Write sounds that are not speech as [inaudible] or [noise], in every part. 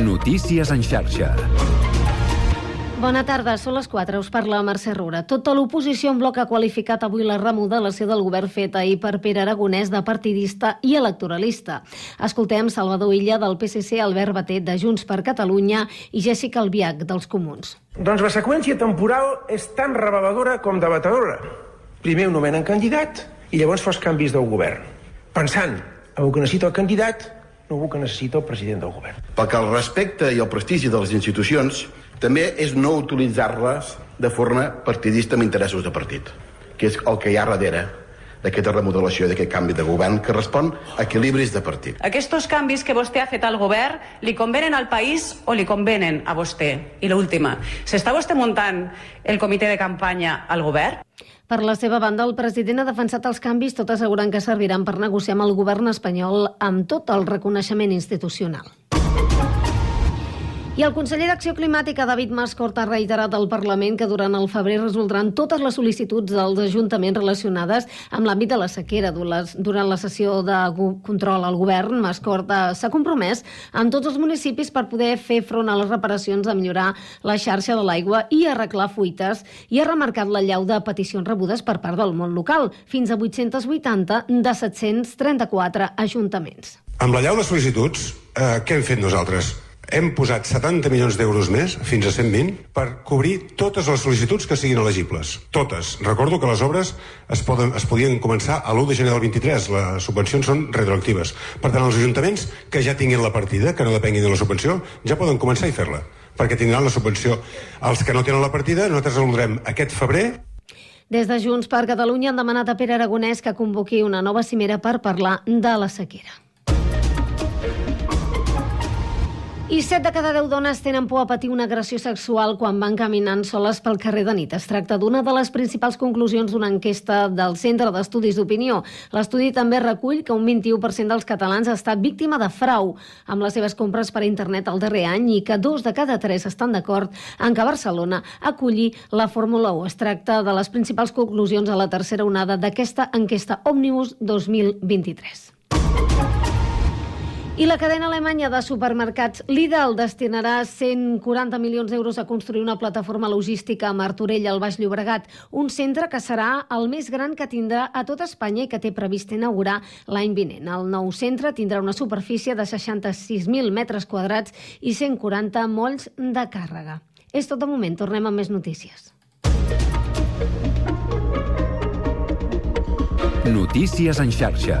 Notícies en xarxa. Bona tarda, són les 4, us parla Mercè Rura. Tota l'oposició en bloc ha qualificat avui la remodelació del govern feta ahir per Pere Aragonès de partidista i electoralista. Escoltem Salvador Illa del PSC, Albert Batet de Junts per Catalunya i Jessica Albiach dels Comuns. Doncs la seqüència temporal és tan reveladora com debatedora. Primer ho nomenen candidat i llavors fos canvis del govern. Pensant en el que necessita el candidat, no el que necessita el president del govern. Perquè el respecte i el prestigi de les institucions també és no utilitzar-les de forma partidista amb interessos de partit, que és el que hi ha darrere d'aquesta remodelació, d'aquest canvi de govern que respon a equilibris de partit. Aquests canvis que vostè ha fet al govern li convenen al país o li convenen a vostè? I l'última, s'està vostè muntant el comitè de campanya al govern? Per la seva banda, el president ha defensat els canvis, tot assegurant que serviran per negociar amb el govern espanyol amb tot el reconeixement institucional. I el conseller d'Acció Climàtica, David Mascort, ha reiterat al Parlament que durant el febrer resoldran totes les sol·licituds dels ajuntaments relacionades amb l'àmbit de la sequera. Durant la sessió de control al govern, Mascort s'ha compromès amb tots els municipis per poder fer front a les reparacions, a millorar la xarxa de l'aigua i arreglar fuites, i ha remarcat la llau de peticions rebudes per part del món local, fins a 880 de 734 ajuntaments. Amb la llau de sol·licituds, eh, què hem fet nosaltres? Hem posat 70 milions d'euros més, fins a 120, per cobrir totes les sol·licituds que siguin elegibles. Totes. Recordo que les obres es, poden, es podien començar a l'1 de gener del 23. Les subvencions són retroactives. Per tant, els ajuntaments que ja tinguin la partida, que no depenguin de la subvenció, ja poden començar a fer-la perquè tindran la subvenció. Els que no tenen la partida, nosaltres resoldrem aquest febrer des de Junts per Catalunya han demanat a Pere Aragonès que convoqui una nova cimera per parlar de la sequera. I 7 de cada 10 dones tenen por a patir una agressió sexual quan van caminant soles pel carrer de nit. Es tracta d'una de les principals conclusions d'una enquesta del Centre d'Estudis d'Opinió. L'estudi també recull que un 21% dels catalans ha estat víctima de frau amb les seves compres per internet el darrer any i que dos de cada tres estan d'acord en que Barcelona aculli la Fórmula 1. Es tracta de les principals conclusions a la tercera onada d'aquesta enquesta Òmnibus 2023. I la cadena alemanya de supermercats Lidl destinarà 140 milions d'euros a construir una plataforma logística a Martorell, al Baix Llobregat, un centre que serà el més gran que tindrà a tot Espanya i que té previst inaugurar l'any vinent. El nou centre tindrà una superfície de 66.000 metres quadrats i 140 molls de càrrega. És tot de moment, tornem amb més notícies. Notícies en xarxa.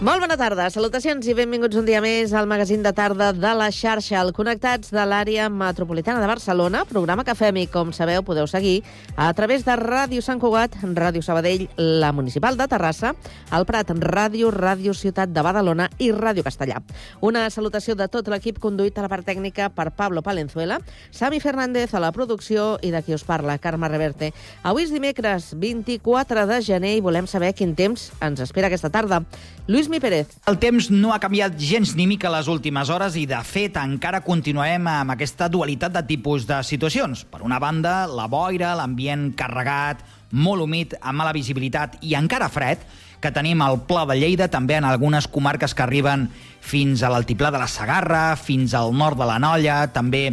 Molt bona tarda, salutacions i benvinguts un dia més al magazín de tarda de la xarxa, al Connectats de l'àrea metropolitana de Barcelona, programa que fem i, com sabeu, podeu seguir a través de Ràdio Sant Cugat, Ràdio Sabadell, la Municipal de Terrassa, el Prat, Ràdio, Ràdio Ciutat de Badalona i Ràdio Castellà. Una salutació de tot l'equip conduït a la part tècnica per Pablo Palenzuela, Sami Fernández a la producció i de qui us parla, Carme Reverte. Avui és dimecres 24 de gener i volem saber quin temps ens espera aquesta tarda. Lluís Mi Pérez. El temps no ha canviat gens ni mica les últimes hores i, de fet, encara continuem amb aquesta dualitat de tipus de situacions. Per una banda, la boira, l'ambient carregat, molt humit, amb mala visibilitat i encara fred, que tenim al Pla de Lleida, també en algunes comarques que arriben fins a l'altiplà de la Sagarra, fins al nord de la Nolla, també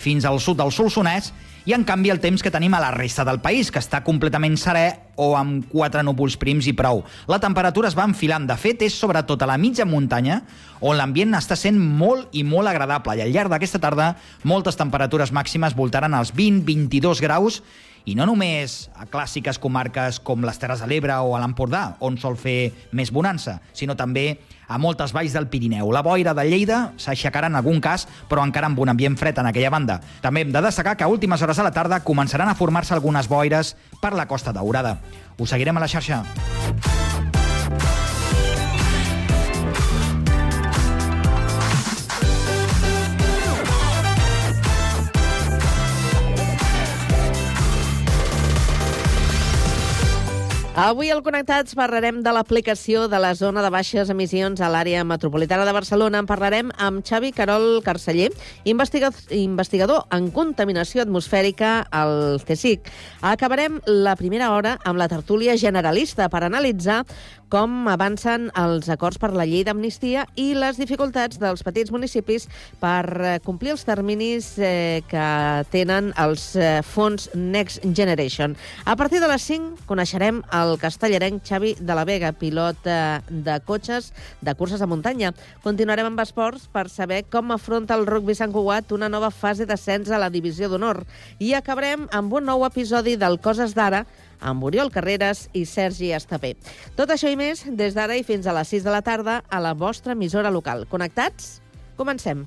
fins al sud del Solsonès, i en canvi el temps que tenim a la resta del país, que està completament serè o amb quatre núvols prims i prou. La temperatura es va enfilant. De fet, és sobretot a la mitja muntanya on l'ambient està sent molt i molt agradable. I al llarg d'aquesta tarda, moltes temperatures màximes voltaran els 20-22 graus I no només a clàssiques comarques com les Terres de l'Ebre o a l'Empordà, on sol fer més bonança, sinó també a moltes valls del Pirineu. La boira de Lleida s'aixecarà en algun cas, però encara amb un ambient fred en aquella banda. També hem de destacar que a últimes hores de la tarda començaran a formar-se algunes boires per la Costa Daurada. Us seguirem a la xarxa. Avui al Connectats parlarem de l'aplicació de la zona de baixes emissions a l'àrea metropolitana de Barcelona. En parlarem amb Xavi Carol Carceller, investigador, en contaminació atmosfèrica al CSIC. Acabarem la primera hora amb la tertúlia generalista per analitzar com avancen els acords per la llei d'amnistia i les dificultats dels petits municipis per eh, complir els terminis eh, que tenen els eh, fons Next Generation. A partir de les 5 coneixerem el castellarenc Xavi de la Vega, pilot de cotxes de curses de muntanya. Continuarem amb esports per saber com afronta el rugby Sant Cugat una nova fase d'ascens a la divisió d'honor. I acabarem amb un nou episodi del Coses d'Ara, amb Oriol Carreras i Sergi Estapé. Tot això i més des d'ara i fins a les 6 de la tarda a la vostra emissora local. Connectats? Comencem.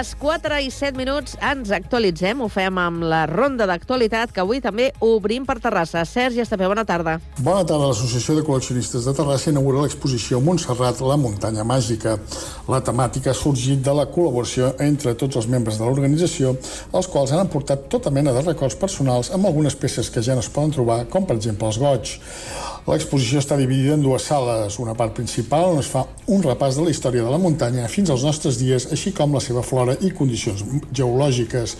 Les 4 i 7 minuts ens actualitzem, ho fem amb la ronda d'actualitat, que avui també obrim per Terrassa. Sergi Estapé, bona tarda. Bona tarda. L'Associació de Col·leccionistes de Terrassa inaugura l'exposició Montserrat, la muntanya màgica. La temàtica ha sorgit de la col·laboració entre tots els membres de l'organització, els quals han aportat tota mena de records personals amb algunes peces que ja no es poden trobar, com per exemple els goig. L'exposició està dividida en dues sales, una part principal on es fa un repàs de la història de la muntanya fins als nostres dies, així com la seva flora i condicions geològiques,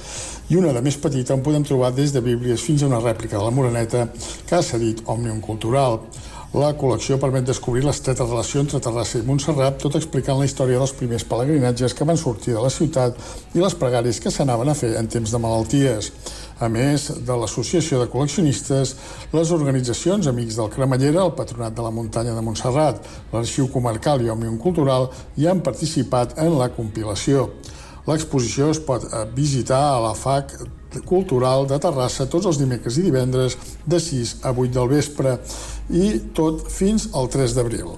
i una de més petita on podem trobar des de bíblies fins a una rèplica de la Moreneta que ha cedit Òmnium Cultural. La col·lecció permet descobrir l'estreta relació entre Terrassa i Montserrat, tot explicant la història dels primers pelegrinatges que van sortir de la ciutat i les pregàries que s'anaven a fer en temps de malalties. A més de l'Associació de Col·leccionistes, les organitzacions Amics del Cremallera, el Patronat de la Muntanya de Montserrat, l'Arxiu Comarcal i Òmnium Cultural hi han participat en la compilació. L'exposició es pot eh, visitar a la FAC Cultural de Terrassa tots els dimecres i divendres de 6 a 8 del vespre i tot fins al 3 d'abril.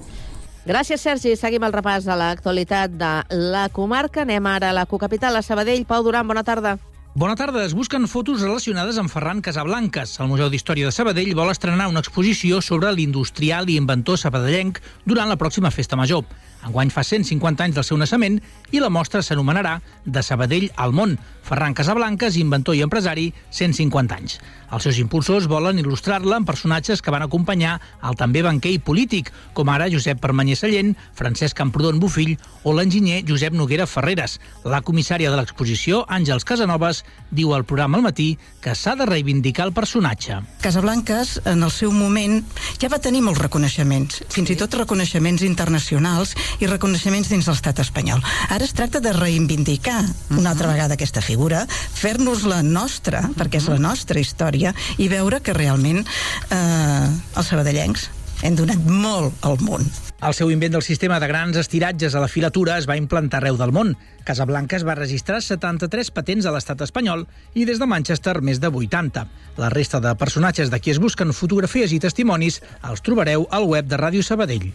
Gràcies, Sergi. Seguim el repàs de l'actualitat de la comarca. Anem ara a la cocapital, a Sabadell. Pau Duran, bona tarda. Bona tarda. Es busquen fotos relacionades amb Ferran Casablanques. El Museu d'Història de Sabadell vol estrenar una exposició sobre l'industrial i inventor sabadellenc durant la pròxima Festa Major. Enguany fa 150 anys del seu naixement i la mostra s'anomenarà De Sabadell al món. Ferran Casablanques, inventor i empresari, 150 anys. Els seus impulsors volen il·lustrar-la amb personatges que van acompanyar el també banquer i polític, com ara Josep Permanyer Sallent, Francesc Camprodon Bufill o l'enginyer Josep Noguera Ferreres. La comissària de l'exposició, Àngels Casanovas, diu al programa al matí que s'ha de reivindicar el personatge. Casablanques, en el seu moment, ja va tenir molts reconeixements, fins i tot reconeixements internacionals i reconeixements dins l'estat espanyol. Ara es tracta de reivindicar una altra vegada aquesta figura, fer-nos-la nostra, perquè és la nostra història, i veure que realment eh, els sabadellencs hem donat molt al món. El seu invent del sistema de grans estiratges a la filatura es va implantar arreu del món. Casablanca va registrar 73 patents a l'estat espanyol i des de Manchester més de 80. La resta de personatges de qui es busquen fotografies i testimonis els trobareu al web de Ràdio Sabadell.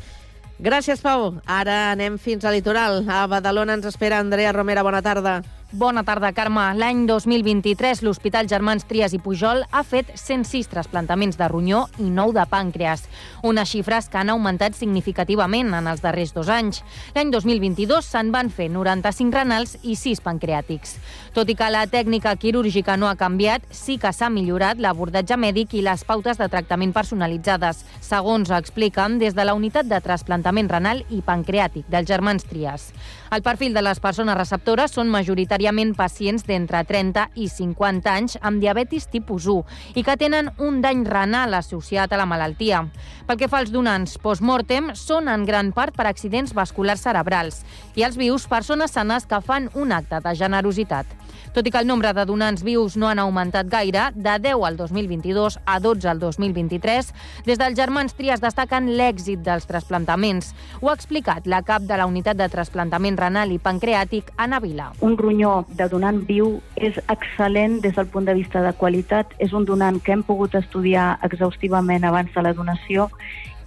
Gràcies, Pau. Ara anem fins a Litoral. A Badalona ens espera Andrea Romera. Bona tarda. Bona tarda, Carme. L'any 2023 l'Hospital Germans Trias i Pujol ha fet 106 trasplantaments de ronyó i 9 de pàncreas, unes xifres que han augmentat significativament en els darrers dos anys. L'any 2022 se'n van fer 95 renals i 6 pancreàtics. Tot i que la tècnica quirúrgica no ha canviat, sí que s'ha millorat l'abordatge mèdic i les pautes de tractament personalitzades, segons expliquen des de la unitat de trasplantament renal i pancreàtic dels Germans Trias. El perfil de les persones receptores són majoritàriament pacients d'entre 30 i 50 anys amb diabetis tipus 1 i que tenen un dany renal associat a la malaltia. Pel que fa als donants post-mortem, són en gran part per accidents vasculars cerebrals i els vius persones sanes que fan un acte de generositat. Tot i que el nombre de donants vius no han augmentat gaire, de 10 al 2022 a 12 al 2023, des dels germans Trias destaquen l'èxit dels trasplantaments. Ho ha explicat la cap de la unitat de trasplantament renal i pancreàtic, Anna Vila. Un ronyó de donant viu és excel·lent des del punt de vista de qualitat. És un donant que hem pogut estudiar exhaustivament abans de la donació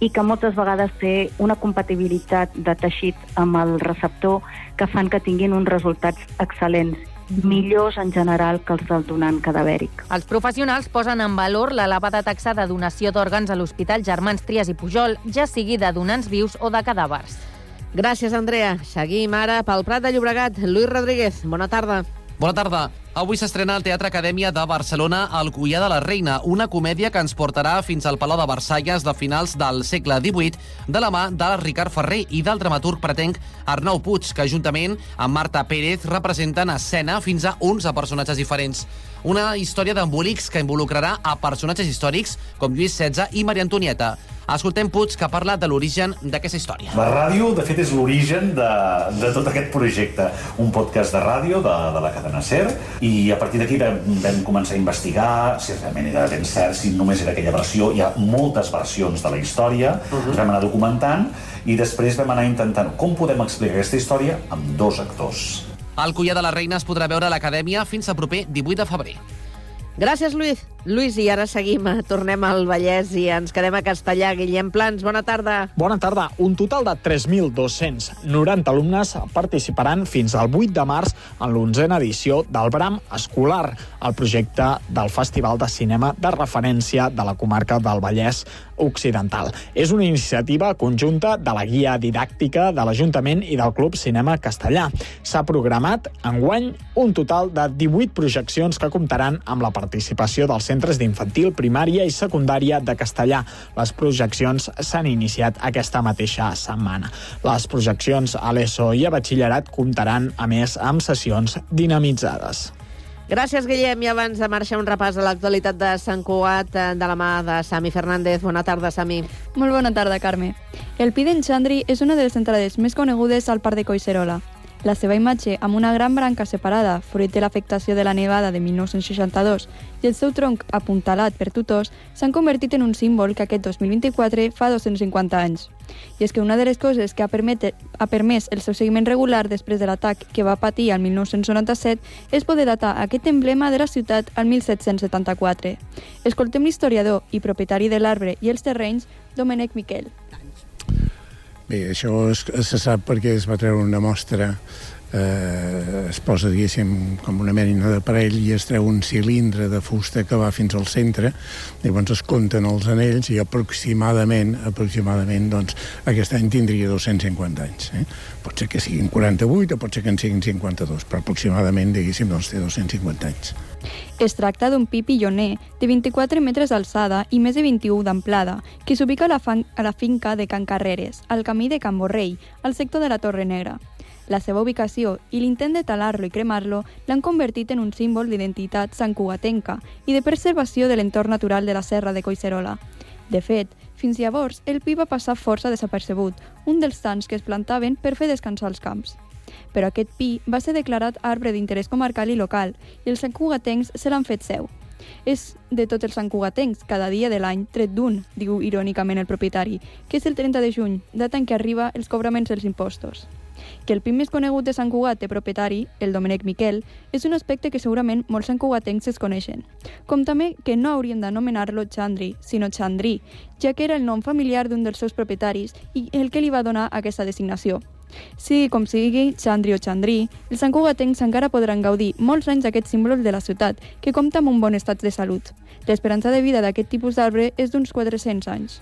i que moltes vegades té una compatibilitat de teixit amb el receptor que fan que tinguin uns resultats excel·lents millors en general que els del donant cadavèric. Els professionals posen en valor l'elevada taxa de donació d'òrgans a l'Hospital Germans Trias i Pujol, ja sigui de donants vius o de cadàvers. Gràcies, Andrea. Seguim ara pel Prat de Llobregat. Lluís Rodríguez, bona tarda. Bona tarda. Avui s'estrena al Teatre Acadèmia de Barcelona El Cuià de la Reina, una comèdia que ens portarà fins al Palau de Versalles de finals del segle XVIII de la mà de Ricard Ferrer i del dramaturg pretenc Arnau Puig, que juntament amb Marta Pérez representen a escena fins a 11 personatges diferents. Una història d'embolics que involucrarà a personatges històrics com Lluís XVI i Maria Antonieta. Escoltem Puig, que parla de l'origen d'aquesta història. La ràdio, de fet, és l'origen de, de tot aquest projecte. Un podcast de ràdio de, de la cadena SER, i a partir d'aquí vam, vam començar a investigar si realment era ben cert, si només era aquella versió. Hi ha moltes versions de la història, uh -huh. vam anar documentant, i després vam anar intentant com podem explicar aquesta història amb dos actors. El Cuià de la Reina es podrà veure a l'Acadèmia fins al proper 18 de febrer. Gràcies, Lluís. Lluís, i ara seguim, tornem al Vallès i ens quedem a Castellà. Guillem Plans, bona tarda. Bona tarda. Un total de 3.290 alumnes participaran fins al 8 de març en l'onzena edició del Bram Escolar, el projecte del Festival de Cinema de referència de la comarca del Vallès Occidental. És una iniciativa conjunta de la guia didàctica de l'Ajuntament i del Club Cinema Castellà. S'ha programat enguany un total de 18 projeccions que comptaran amb la participació dels centres d'infantil, primària i secundària de Castellà. Les projeccions s'han iniciat aquesta mateixa setmana. Les projeccions a l'ESO i a batxillerat comptaran, a més, amb sessions dinamitzades. Gràcies, Guillem. I abans de marxar un repàs a l'actualitat de Sant Cugat eh, de la mà de Sami Fernández. Bona tarda, Sami. Molt bona tarda, Carme. El Pi d'en Xandri és una de les entrades més conegudes al parc de Coixerola. La seva imatge, amb una gran branca separada, fruit de l'afectació de la nevada de 1962, i el seu tronc apuntalat per tutors, s'han convertit en un símbol que aquest 2024 fa 250 anys. I és que una de les coses que ha, permet, ha permès el seu seguiment regular després de l'atac que va patir al 1997 és poder datar aquest emblema de la ciutat al 1774. Escoltem l'historiador i propietari de l'arbre i els terrenys, Domènec Miquel. Bé, això es, se sap perquè es va treure una mostra eh, es posa, diguéssim, com una mena d'aparell i es treu un cilindre de fusta que va fins al centre, llavors es compten els anells i aproximadament, aproximadament, doncs, aquest any tindria 250 anys. Eh? Pot ser que siguin 48 o pot ser que en siguin 52, però aproximadament, diguéssim, doncs, té 250 anys. Es tracta d'un pi pilloner de 24 metres d'alçada i més de 21 d'amplada, que s'ubica a, la a la finca de Can Carreres, al camí de Can Borrell, al sector de la Torre Negra. La seva ubicació i l'intent de talar-lo i cremar-lo l'han convertit en un símbol d'identitat santcugatenca i de preservació de l'entorn natural de la serra de Coixerola. De fet, fins llavors, el pi va passar força desapercebut, un dels tants que es plantaven per fer descansar els camps però aquest pi va ser declarat arbre d'interès comarcal i local i els santcugatencs se l'han fet seu. És de tots els santcugatencs, cada dia de l'any, tret d'un, diu irònicament el propietari, que és el 30 de juny, data en què arriba els cobraments dels impostos. Que el PIN més conegut de Sant Cugat té propietari, el Domènec Miquel, és un aspecte que segurament molts santcugatencs es coneixen. Com també que no haurien d'anomenar-lo Chandri, sinó Chandrí, ja que era el nom familiar d'un dels seus propietaris i el que li va donar aquesta designació. Sigui com sigui, Chandri o Chandrí, els santcugatencs encara podran gaudir molts anys d'aquests símbols de la ciutat, que compta amb un bon estat de salut. L'esperança de vida d'aquest tipus d'arbre és d'uns 400 anys.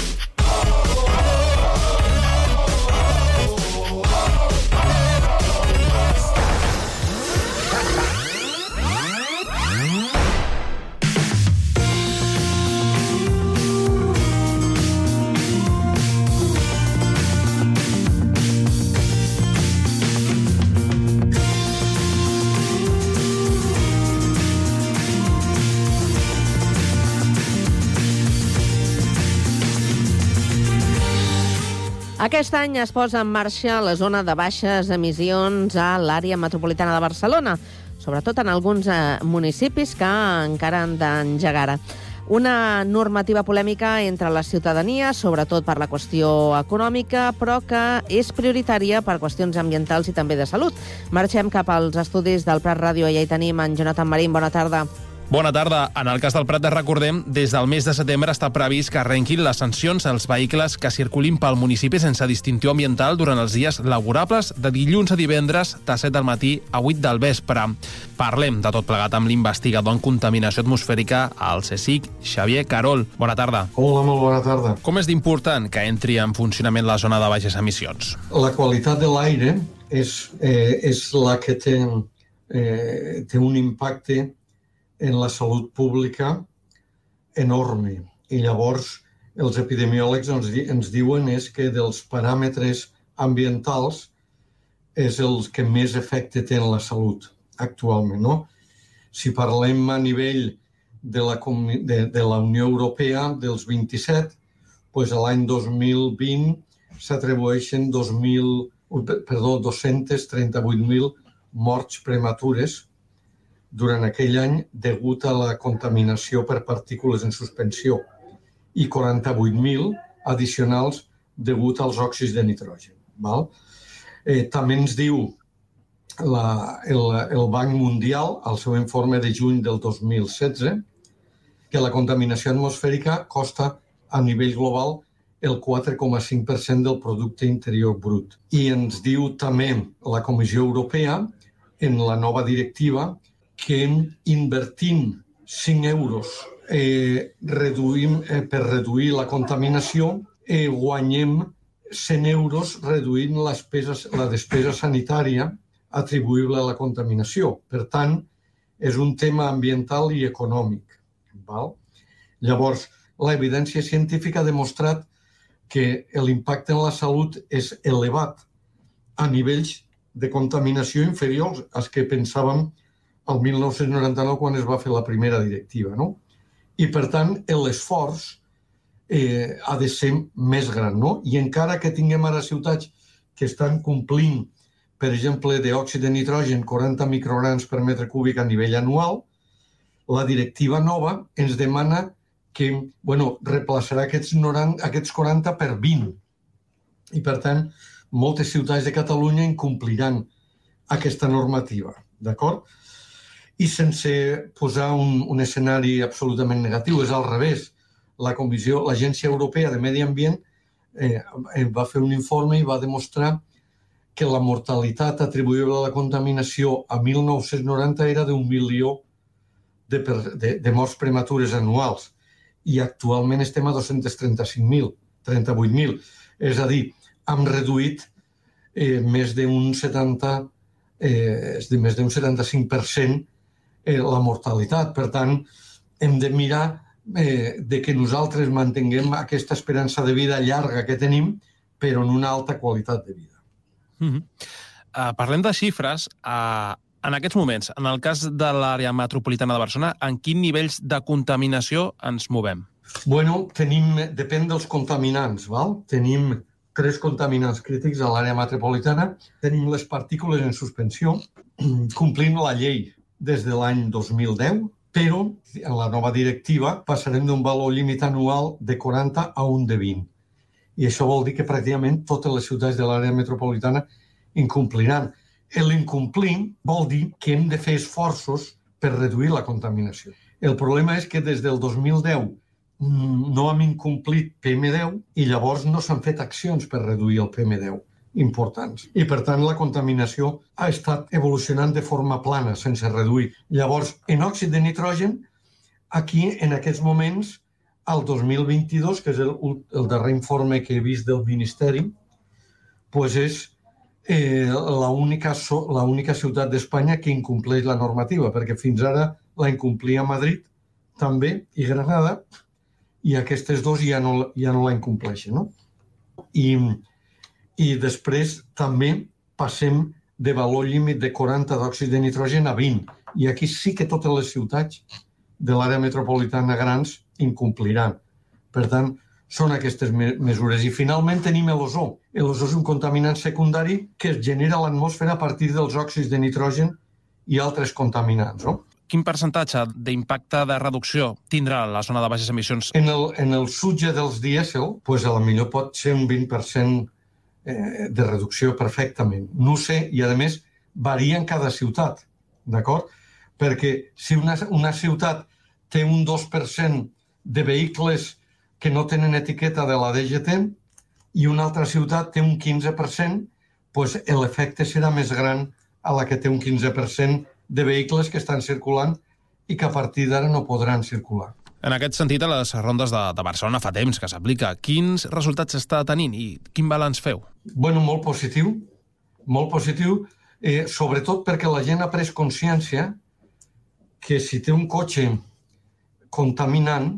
Aquest any es posa en marxa la zona de baixes emissions a l'àrea metropolitana de Barcelona, sobretot en alguns eh, municipis que encara han d'engegar. Una normativa polèmica entre la ciutadania, sobretot per la qüestió econòmica, però que és prioritària per qüestions ambientals i també de salut. Marxem cap als estudis del Prat Ràdio. Allà hi tenim en Jonathan Marín. Bona tarda. Bona tarda. En el cas del Prat de recordem, des del mes de setembre està previst que arrenquin les sancions als vehicles que circulin pel municipi sense distinció ambiental durant els dies laborables de dilluns a divendres de 7 del matí a 8 del vespre. Parlem de tot plegat amb l'investigador en contaminació atmosfèrica al CSIC, Xavier Carol. Bona tarda. Hola, molt bona tarda. Com és d'important que entri en funcionament la zona de baixes emissions? La qualitat de l'aire és, eh, és la que té, eh, té un impacte en la salut pública enorme. I llavors els epidemiòlegs ens, di ens diuen és que dels paràmetres ambientals és el que més efecte té en la salut actualment. No? Si parlem a nivell de la, de, de la Unió Europea, dels 27, doncs l'any 2020 s'atribueixen 2.000, perdó, 238.000 morts prematures durant aquell any degut a la contaminació per partícules en suspensió i 48.000 addicionals degut als òxids de nitrogen. Val? Eh, també ens diu la, el, el Banc Mundial, al seu informe de juny del 2016, que la contaminació atmosfèrica costa a nivell global el 4,5% del producte interior brut. I ens diu també la Comissió Europea, en la nova directiva, que invertint 5 euros eh, reduïm, eh, per reduir la contaminació, eh, guanyem 100 euros reduint la despesa, la despesa sanitària atribuïble a la contaminació. Per tant, és un tema ambiental i econòmic. Val? Llavors, l'evidència científica ha demostrat que l'impacte en la salut és elevat a nivells de contaminació inferiors als que pensàvem el 1999 quan es va fer la primera directiva. No? I, per tant, l'esforç eh, ha de ser més gran. No? I encara que tinguem ara ciutats que estan complint, per exemple, d'òxid de nitrogen 40 micrograms per metre cúbic a nivell anual, la directiva nova ens demana que bueno, replaçarà aquests, 90, aquests 40 per 20. I, per tant, moltes ciutats de Catalunya incompliran aquesta normativa. D'acord? I sense posar un, un escenari absolutament negatiu, és al revés. La Comissió, l'Agència Europea de Medi Ambient eh, va fer un informe i va demostrar que la mortalitat atribuïble a la contaminació a 1990 era d'un milió de, per- de, de morts prematures anuals i actualment estem a 235.000, 38.000. És a dir, hem reduït eh, més d'un 70, eh, és de més d'un 75% eh, la mortalitat. Per tant, hem de mirar eh, de que nosaltres mantinguem aquesta esperança de vida llarga que tenim, però en una alta qualitat de vida. Mm -hmm. uh, parlem de xifres. Uh, en aquests moments, en el cas de l'àrea metropolitana de Barcelona, en quins nivells de contaminació ens movem? Bueno, tenim, depèn dels contaminants, val? Tenim tres contaminants crítics a l'àrea metropolitana. Tenim les partícules en suspensió, [clears throat] complint la llei des de l'any 2010, però en la nova directiva passarem d'un valor límit anual de 40 a un de 20. I això vol dir que pràcticament totes les ciutats de l'àrea metropolitana incompliran. L'incomplir vol dir que hem de fer esforços per reduir la contaminació. El problema és que des del 2010 mm, no hem incomplit PM10 i llavors no s'han fet accions per reduir el PM10 importants. I, per tant, la contaminació ha estat evolucionant de forma plana, sense reduir. Llavors, en òxid de nitrogen, aquí, en aquests moments, al 2022, que és el, el darrer informe que he vist del Ministeri, pues és eh, l'única ciutat d'Espanya que incompleix la normativa, perquè fins ara la incomplia Madrid també i Granada, i aquestes dos ja no, ja no la incompleixen. No? I, I després també passem de valor límit de 40 d'òxid de nitrogen a 20. I aquí sí que totes les ciutats de l'àrea metropolitana grans incompliran. Per tant, són aquestes me mesures. I finalment tenim l'ozó. L'ozó és un contaminant secundari que es genera a l'atmosfera a partir dels òxids de nitrogen i altres contaminants. No? Quin percentatge d'impacte de reducció tindrà la zona de baixes emissions? En el, en el sutge dels dièsel, pues a la millor pot ser un 20% eh, de reducció perfectament. No sé, i a més varia en cada ciutat, d'acord? Perquè si una, una ciutat té un 2% de vehicles que no tenen etiqueta de la DGT i una altra ciutat té un 15%, doncs l'efecte serà més gran a la que té un 15% de vehicles que estan circulant i que a partir d'ara no podran circular. En aquest sentit, a les rondes de, de Barcelona fa temps que s'aplica. Quins resultats està tenint i quin balanç feu? Bueno, molt positiu, molt positiu, eh, sobretot perquè la gent ha pres consciència que si té un cotxe contaminant,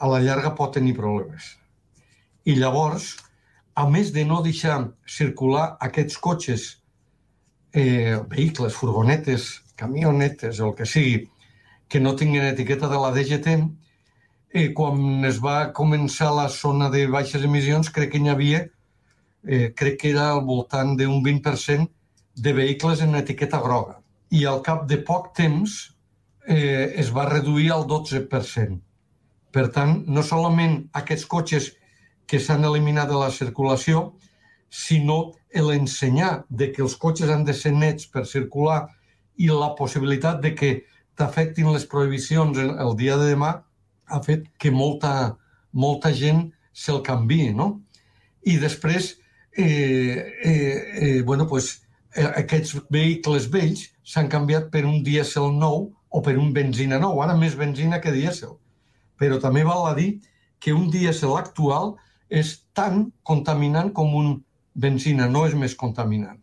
a la llarga pot tenir problemes. I llavors, a més de no deixar circular aquests cotxes, eh, vehicles, furgonetes, camionetes, el que sigui, que no tinguin etiqueta de la DGT, eh, quan es va començar la zona de baixes emissions, crec que hi havia, eh, crec que era al voltant d'un 20% de vehicles en etiqueta groga. I al cap de poc temps eh, es va reduir al 12%. Per tant, no solament aquests cotxes que s'han eliminat de la circulació, sinó l'ensenyar de que els cotxes han de ser nets per circular i la possibilitat de que t'afectin les prohibicions el dia de demà ha fet que molta, molta gent se'l canvi, no? I després, eh, eh, eh, bueno, pues, eh, aquests vehicles vells s'han canviat per un dièsel nou o per un benzina nou. Ara més benzina que dièsel. Però també val a dir que un dièsel actual és tan contaminant com un benzina, no és més contaminant.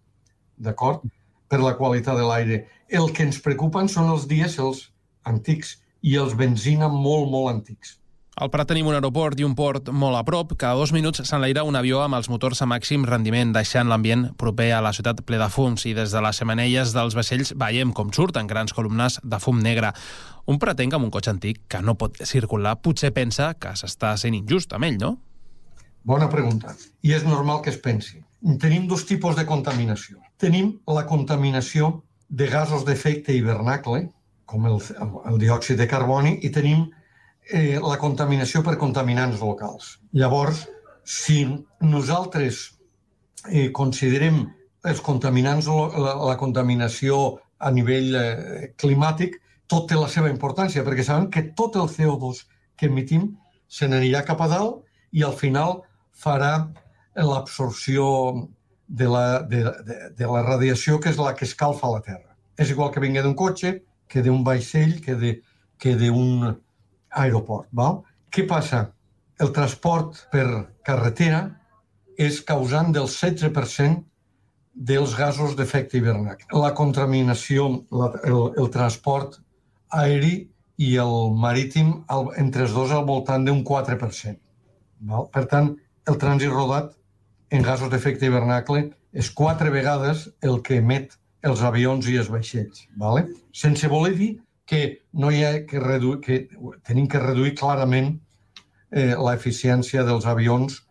D'acord? Per la qualitat de l'aire. El que ens preocupen són els dièsels antics i els benzina molt, molt antics. Al Prat tenim un aeroport i un port molt a prop. Cada dos minuts s'enlaira un avió amb els motors a màxim rendiment, deixant l'ambient proper a la ciutat ple de fums. I des de les xemeneies dels vaixells veiem com surten grans columnes de fum negre. Un pretenc amb un cotxe antic que no pot circular potser pensa que s'està sent injust amb ell, no? Bona pregunta. I és normal que es pensi. Tenim dos tipus de contaminació. Tenim la contaminació de gasos d'efecte hivernacle, com el, el, el diòxid de carboni, i tenim eh, la contaminació per contaminants locals. Llavors, si nosaltres eh, considerem els contaminants, la, la contaminació a nivell eh, climàtic, tot té la seva importància, perquè sabem que tot el CO2 que emitim se n'anirà cap a dalt i al final farà l'absorció de la, de, de, de la radiació que és la que escalfa la Terra. És igual que vingui d'un cotxe, que d'un vaixell, que de, que aeroport. Val? Què passa? El transport per carretera és causant del 16% dels gasos d'efecte hivernacle. La contaminació, la, el, el transport aeri i el marítim, el, entre els dos al voltant d'un 4%. Val? Per tant, el trànsit rodat en gasos d'efecte hivernacle és quatre vegades el que emet els avions i els vaixells. Vale? Sense voler dir que no hi ha que reduir, que tenim que reduir clarament eh, l'eficiència dels avions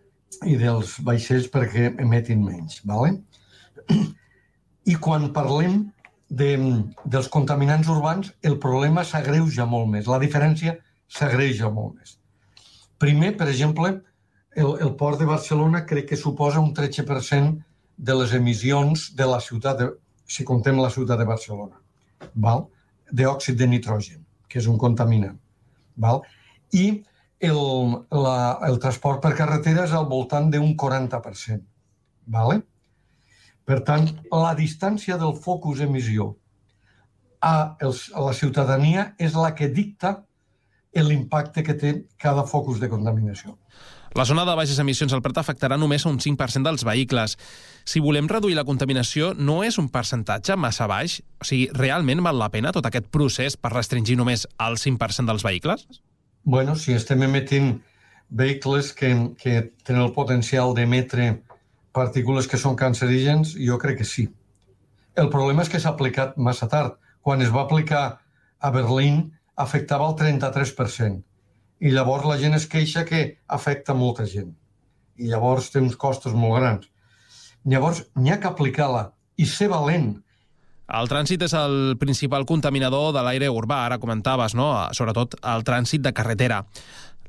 i dels vaixells perquè emetin menys. Vale? I quan parlem de, dels contaminants urbans, el problema s'agreuja molt més, la diferència s'agreuja molt més. Primer, per exemple, el, el port de Barcelona crec que suposa un 13% de les emissions de la ciutat, de, si contem la ciutat de Barcelona, val? d'òxid de nitrogen, que és un contaminant. Val? I el, la, el transport per carretera és al voltant d'un 40%. Vale? Per tant, la distància del focus emissió a, els, a la ciutadania és la que dicta l'impacte que té cada focus de contaminació. La zona de baixes emissions al Prat afectarà només un 5% dels vehicles. Si volem reduir la contaminació, no és un percentatge massa baix? O sigui, realment val la pena tot aquest procés per restringir només el 5% dels vehicles? Bueno, si estem emetent vehicles que, que tenen el potencial d'emetre partícules que són cancerígens, jo crec que sí. El problema és que s'ha aplicat massa tard. Quan es va aplicar a Berlín, afectava el 33% i llavors la gent es queixa que afecta molta gent. I llavors té uns costos molt grans. Llavors, n'hi ha que aplicar-la i ser valent. El trànsit és el principal contaminador de l'aire urbà, ara comentaves, no? sobretot el trànsit de carretera.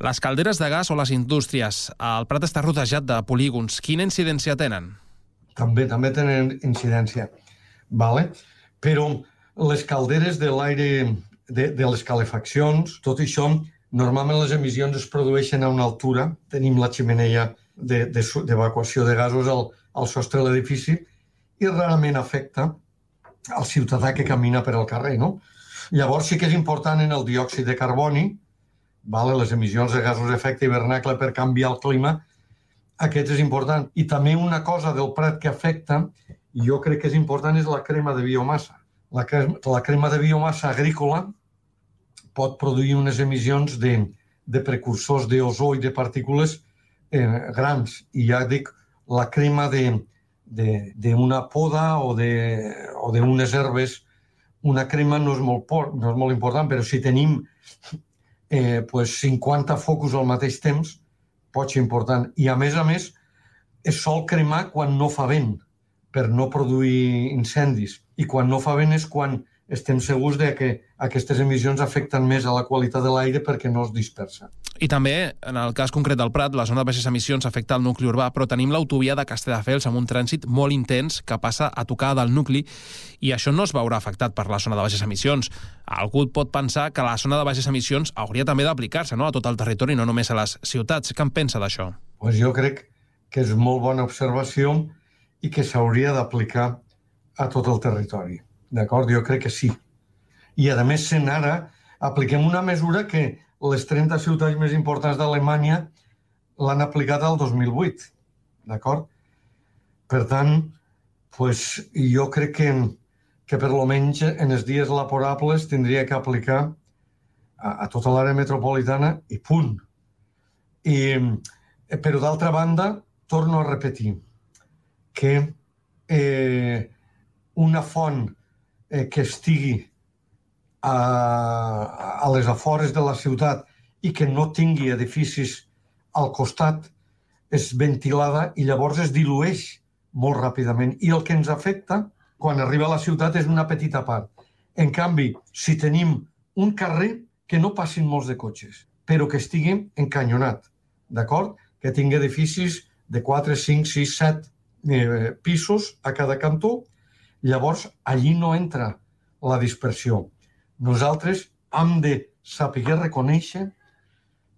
Les calderes de gas o les indústries, el Prat està rodejat de polígons. Quina incidència tenen? També també tenen incidència, vale? però les calderes de l'aire, de, de les calefaccions, tot això Normalment les emissions es produeixen a una altura, tenim la ximeneia d'evacuació de, de, de gasos al, al sostre de l'edifici i rarament afecta al ciutadà que camina per al carrer. No? Llavors sí que és important en el diòxid de carboni, vale, les emissions de gasos d'efecte hivernacle per canviar el clima, aquest és important. I també una cosa del Prat que afecta, i jo crec que és important, és la crema de biomassa. La, crema, la crema de biomassa agrícola pot produir unes emissions de, de precursors d'ozó i de partícules eh, grans. I ja dic, la crema d'una poda o d'unes herbes, una crema no és molt, no és molt important, però si tenim eh, pues 50 focus al mateix temps, pot ser important. I a més a més, es sol cremar quan no fa vent, per no produir incendis. I quan no fa vent és quan estem segurs de que aquestes emissions afecten més a la qualitat de l'aire perquè no es dispersa. I també, en el cas concret del Prat, la zona de baixes emissions afecta el nucli urbà, però tenim l'autovia de Castelldefels amb un trànsit molt intens que passa a tocar del nucli i això no es veurà afectat per la zona de baixes emissions. Algú pot pensar que la zona de baixes emissions hauria també d'aplicar-se no? a tot el territori, no només a les ciutats. Què en pensa d'això? Pues jo crec que és molt bona observació i que s'hauria d'aplicar a tot el territori. D'acord? Jo crec que sí. I, a més, sent ara, apliquem una mesura que les 30 ciutats més importants d'Alemanya l'han aplicat al 2008. D'acord? Per tant, pues, jo crec que, que per lo menys en els dies laborables tindria que aplicar a, a tota l'àrea metropolitana i punt. I, però d'altra banda, torno a repetir que eh, una font eh, que estigui a, a les afores de la ciutat i que no tingui edificis al costat és ventilada i llavors es dilueix molt ràpidament. I el que ens afecta quan arriba a la ciutat és una petita part. En canvi, si tenim un carrer que no passin molts de cotxes, però que estigui encanyonat, d'acord? Que tingui edificis de 4, 5, 6, 7 eh, pisos a cada cantó Llavors, allí no entra la dispersió. Nosaltres hem de saber reconèixer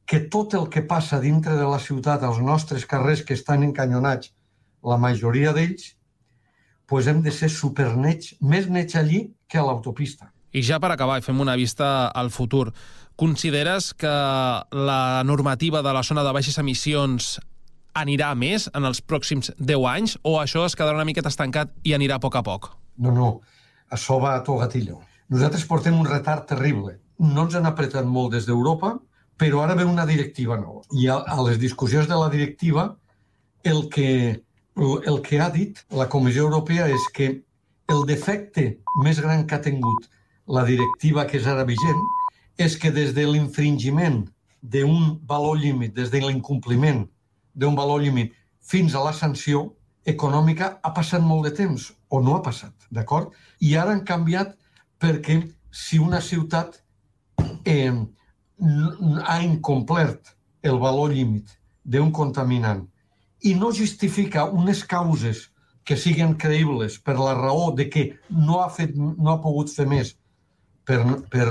que tot el que passa dintre de la ciutat, als nostres carrers que estan encanyonats, la majoria d'ells, pues hem de ser supernets, més nets allí que a l'autopista. I ja per acabar, fem una vista al futur. Consideres que la normativa de la zona de baixes emissions anirà més en els pròxims 10 anys o això es quedarà una miqueta estancat i anirà a poc a poc? No, no, això va a to gatillo. Nosaltres portem un retard terrible. No ens han apretat molt des d'Europa, però ara ve una directiva nova. I a, a les discussions de la directiva, el que, el que ha dit la Comissió Europea és que el defecte més gran que ha tingut la directiva que és ara vigent és que des de l'infringiment d'un valor límit, des de l'incompliment d'un valor límit fins a la sanció econòmica ha passat molt de temps, o no ha passat, d'acord? I ara han canviat perquè si una ciutat eh, ha incomplert el valor límit d'un contaminant i no justifica unes causes que siguin creïbles per la raó de que no ha, fet, no ha pogut fer més per, per,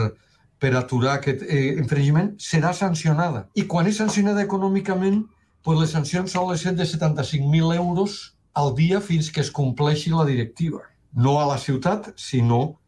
per aturar aquest eh, infringiment, serà sancionada. I quan és sancionada econòmicament, pues les sancions solen ser de 75.000 euros al dia fins que es compleixi la directiva. No a la ciutat, sinó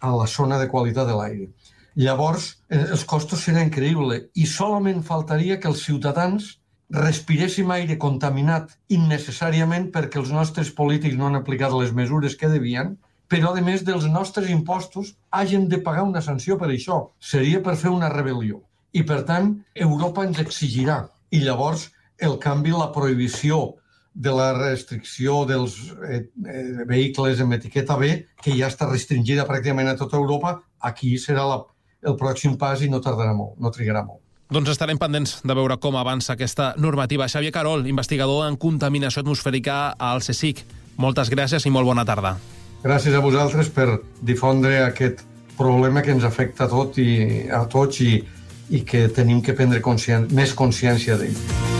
a la zona de qualitat de l'aire. Llavors, eh, els costos seran increïbles i solament faltaria que els ciutadans respiréssim aire contaminat innecessàriament perquè els nostres polítics no han aplicat les mesures que devien, però a més dels nostres impostos hagin de pagar una sanció per això. Seria per fer una rebel·lió. I per tant, Europa ens exigirà. I llavors el canvi, la prohibició de la restricció dels eh, eh, vehicles amb etiqueta B, que ja està restringida pràcticament a tota Europa, aquí serà la, el pròxim pas i no tardarà molt, no trigarà molt. Doncs estarem pendents de veure com avança aquesta normativa. Xavier Carol, investigador en contaminació atmosfèrica al CSIC. Moltes gràcies i molt bona tarda. Gràcies a vosaltres per difondre aquest problema que ens afecta a, tot i, a tots i, i que tenim que prendre conscien més consciència d'ell.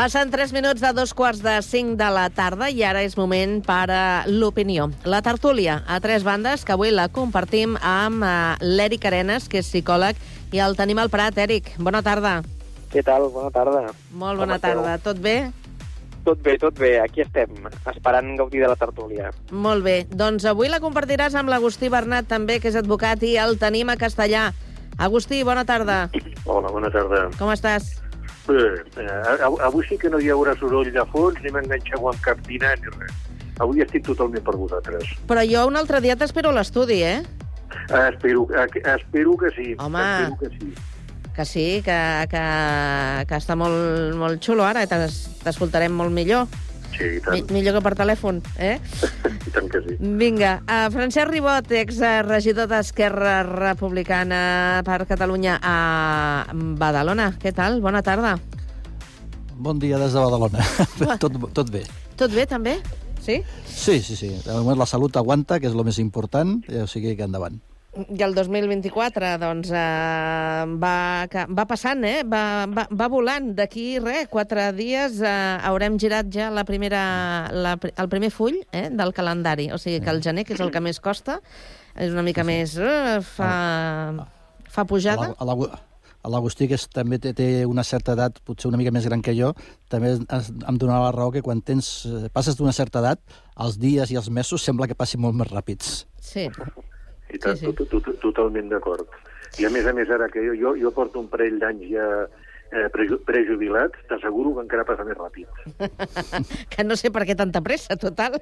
Passen 3 minuts de dos quarts de 5 de la tarda i ara és moment per a l'opinió. La tertúlia a tres bandes, que avui la compartim amb eh, l'Eric Arenas, que és psicòleg, i el tenim al Prat. Eric, bona tarda. Què tal? Bona tarda. Molt bona Com esteu? tarda. Tot bé? Tot bé, tot bé. Aquí estem, esperant gaudir de la tertúlia. Molt bé. Doncs avui la compartiràs amb l'Agustí Bernat, també, que és advocat, i el tenim a Castellà. Agustí, bona tarda. Hola, bona tarda. Com estàs? Eh, av- avui sí que no hi haurà soroll de fons, ni m'enganxeu amb cap dinar ni res. Avui estic totalment per vosaltres. Però jo un altre dia t'espero a l'estudi, eh? Eh, espero, eh, espero que sí. Home. Espero que sí. Que sí, que, que, que està molt, molt xulo ara, t'escoltarem molt millor. Sí, i Mi, tant, millor que per telèfon, eh? [laughs] i tant que sí. Vinga, uh, Francesc Ribot, ex-regidor d'Esquerra Republicana per Catalunya a Badalona. Què tal? Bona tarda. Bon dia des de Badalona. [laughs] tot, tot bé. Tot bé, també? Sí? Sí, sí, sí. De moment la salut aguanta, que és el més important, i o sigui que endavant. I el 2024, doncs, uh, va, va passant, eh? Va, va, va volant. D'aquí, res, quatre dies uh, haurem girat ja la primera, la, el primer full eh, del calendari. O sigui que el gener, que és el que més costa, és una mica més... Uh, fa, fa pujada. A l'Agu- a l'Agustí, que és, també té, té una certa edat, potser una mica més gran que jo, també es, em donarà la raó que quan tens, eh, passes d'una certa edat, els dies i els mesos sembla que passin molt més ràpids. Sí. I tant, sí, sí. Tot, tot, totalment d'acord. I a més a més, ara que jo, jo, jo porto un parell d'anys ja eh, preju prejubilats, t'asseguro que encara passa més ràpid. [laughs] que no sé per què tanta pressa, total.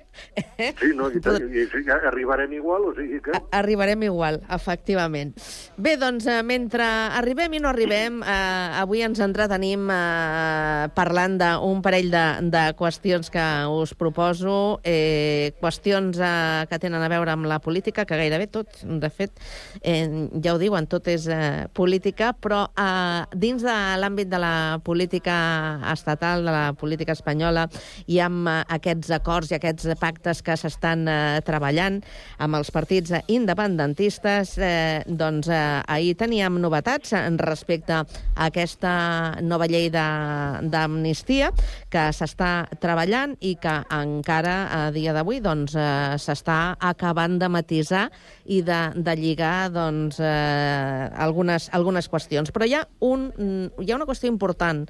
Sí, no, i, tant, i, i arribarem igual, o sigui que... Arribarem igual, efectivament. Bé, doncs, eh, mentre arribem i no arribem, eh, avui ens entretenim eh, parlant d'un parell de, de qüestions que us proposo, eh, qüestions eh, que tenen a veure amb la política, que gairebé tot, de fet, eh, ja ho diuen, tot és eh, política, però eh, dins de l'àmbit de la política estatal, de la política espanyola, i amb eh, aquests acords i aquests pactes que s'estan eh, treballant amb els partits independentistes, eh, doncs eh, ahir teníem novetats respecte a aquesta nova llei d'amnistia que s'està treballant i que encara a dia d'avui doncs, eh, s'està acabant de matisar i de, de lligar doncs, eh, algunes, algunes qüestions. Però hi ha, un, hi ha una qüestió important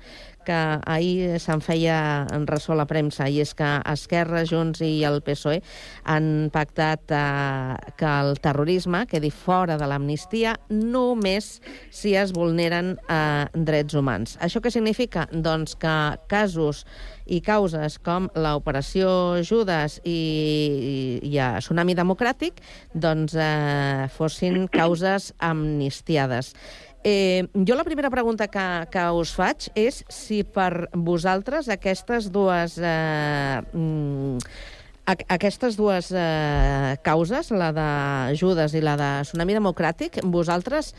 que ahir se'n feia en ressò la premsa, i és que Esquerra, Junts i el PSOE han pactat eh, que el terrorisme quedi fora de l'amnistia només si es vulneren eh, drets humans. Això què significa? Doncs que casos i causes com l'operació Judas i, i, i a Tsunami Democràtic doncs, eh, fossin causes amnistiades. Eh, jo la primera pregunta que, que us faig és si per vosaltres aquestes dues... Eh, mm, aquestes dues eh, causes, la de Judas i la de Tsunami Democràtic, vosaltres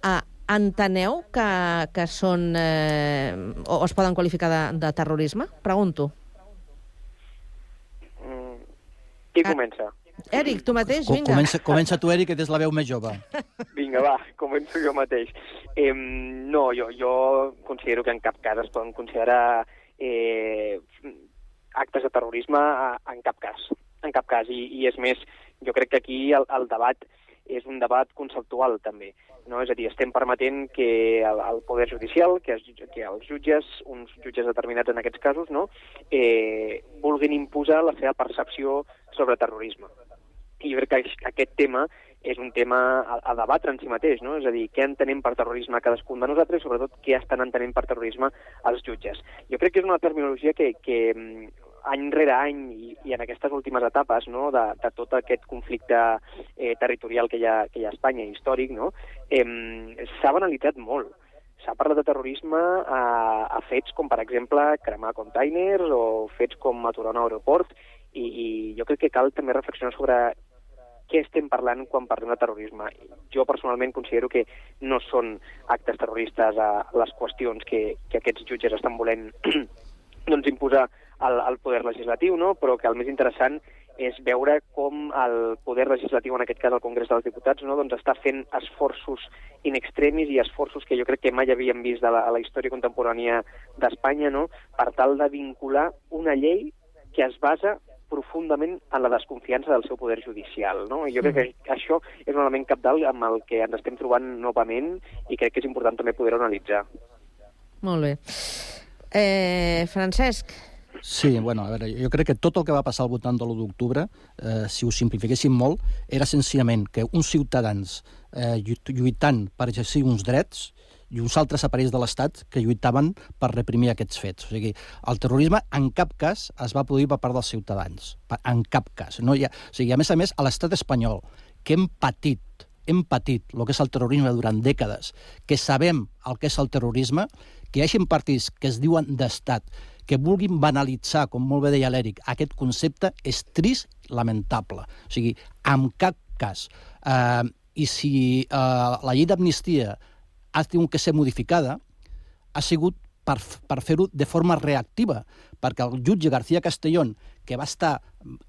eh, enteneu que, que són eh, o es poden qualificar de, de terrorisme? Pregunto. Qui comença? Eric, tu mateix, vinga. Comença, comença tu, Eric, que tens la veu més jove. [laughs] Vinga, va, començo jo mateix. Eh, no, jo, jo considero que en cap cas es poden considerar eh, actes de terrorisme a- en cap cas. En cap cas. I, i és més, jo crec que aquí el, el debat és un debat conceptual, també. No? És a dir, estem permetent que el, el Poder Judicial, que, es, que els jutges, uns jutges determinats en aquests casos, no? eh, vulguin imposar la seva percepció sobre terrorisme. I crec que aquest tema és un tema a, a debatre en si mateix, no? És a dir, què entenem per terrorisme cadascun de nosaltres i sobretot què estan entenent per terrorisme els jutges. Jo crec que és una terminologia que, que mm, any rere any i, i en aquestes últimes etapes no, de, de tot aquest conflicte eh, territorial que hi, ha, que hi ha a Espanya, històric, no, eh, s'ha banalitzat molt. S'ha parlat de terrorisme a, a fets com, per exemple, cremar containers o fets com aturar un aeroport i, i jo crec que cal també reflexionar sobre què estem parlant quan parlem de terrorisme. Jo personalment considero que no són actes terroristes a les qüestions que, que aquests jutges estan volent [clears throat] doncs, imposar al, al poder legislatiu, no? però que el més interessant és veure com el poder legislatiu, en aquest cas el Congrés dels Diputats, no? doncs està fent esforços in extremis i esforços que jo crec que mai havíem vist a la, a la història contemporània d'Espanya, no? per tal de vincular una llei que es basa profundament en la desconfiança del seu poder judicial. No? I jo crec que això és un element capdalt amb el que ens estem trobant novament i crec que és important també poder analitzar. Molt bé. Eh, Francesc, Sí, bueno, a veure, jo crec que tot el que va passar al voltant de l'1 d'octubre, eh, si ho simplifiquéssim molt, era senzillament que uns ciutadans eh, llu- lluitant per exercir uns drets i uns altres aparells de l'Estat que lluitaven per reprimir aquests fets. O sigui, el terrorisme en cap cas es va produir per part dels ciutadans. En cap cas. No ha... O sigui, a més a més, a l'estat espanyol, que hem patit hem patit el que és el terrorisme durant dècades, que sabem el que és el terrorisme, que hi hagi partits que es diuen d'estat, que vulguin banalitzar, com molt bé deia l'Eric, aquest concepte és trist, lamentable. O sigui, en cap cas. Eh, I si eh, la llei d'amnistia ha tingut que ser modificada, ha sigut per, per fer-ho de forma reactiva, perquè el jutge García Castellón, que va estar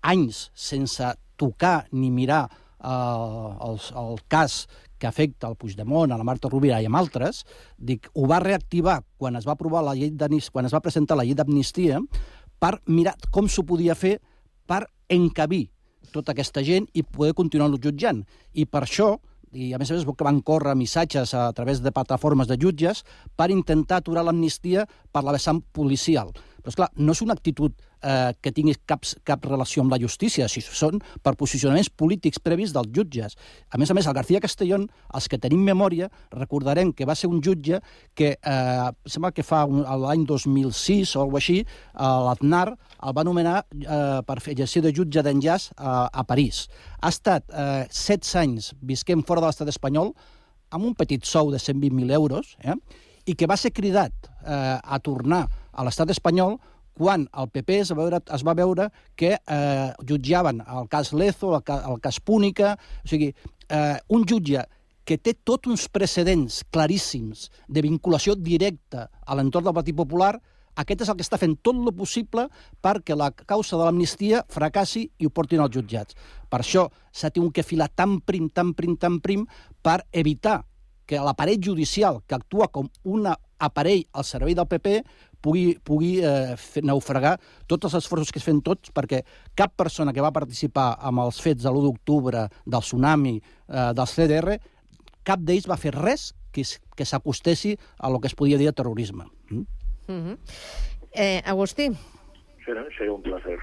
anys sense tocar ni mirar eh, el, el cas que afecta el Puigdemont, a la Marta Rovira i amb altres, dic, ho va reactivar quan es va aprovar la llei quan es va presentar la llei d'amnistia, per mirar com s'ho podia fer per encabir tota aquesta gent i poder continuar-lo jutjant. I per això, i a més a més que van córrer missatges a través de plataformes de jutges per intentar aturar l'amnistia per la vessant policial. Però, esclar, no és una actitud eh, que tingui cap, cap relació amb la justícia, si són per posicionaments polítics previs dels jutges. A més a més, el García Castellón, els que tenim memòria, recordarem que va ser un jutge que, eh, sembla que fa l'any 2006 o alguna així, eh, l'Aznar el va nomenar eh, per fer exercici de jutge d'enllaç a, a París. Ha estat eh, 16 anys visquent fora de l'estat espanyol amb un petit sou de 120.000 euros, eh, i que va ser cridat eh, a tornar a l'estat espanyol quan el PP es va veure, es va veure que eh, jutjaven el cas Lezo, el, ca, el cas Púnica, o sigui, eh, un jutge que té tots uns precedents claríssims de vinculació directa a l'entorn del Partit Popular, aquest és el que està fent tot el possible perquè la causa de l'amnistia fracassi i ho portin als jutjats. Per això s'ha tingut que filar tan prim, tan prim, tan prim, per evitar que l'aparell judicial, que actua com un aparell al servei del PP, pugui, pugui eh, fer, naufragar tots els esforços que es fan tots perquè cap persona que va participar amb els fets de l'1 d'octubre, del tsunami, eh, del CDR, cap d'ells va fer res que, que s'acostessi a lo que es podia dir de terrorisme. Mm? Mm -hmm. eh, Agustí. Serà, serà un placer.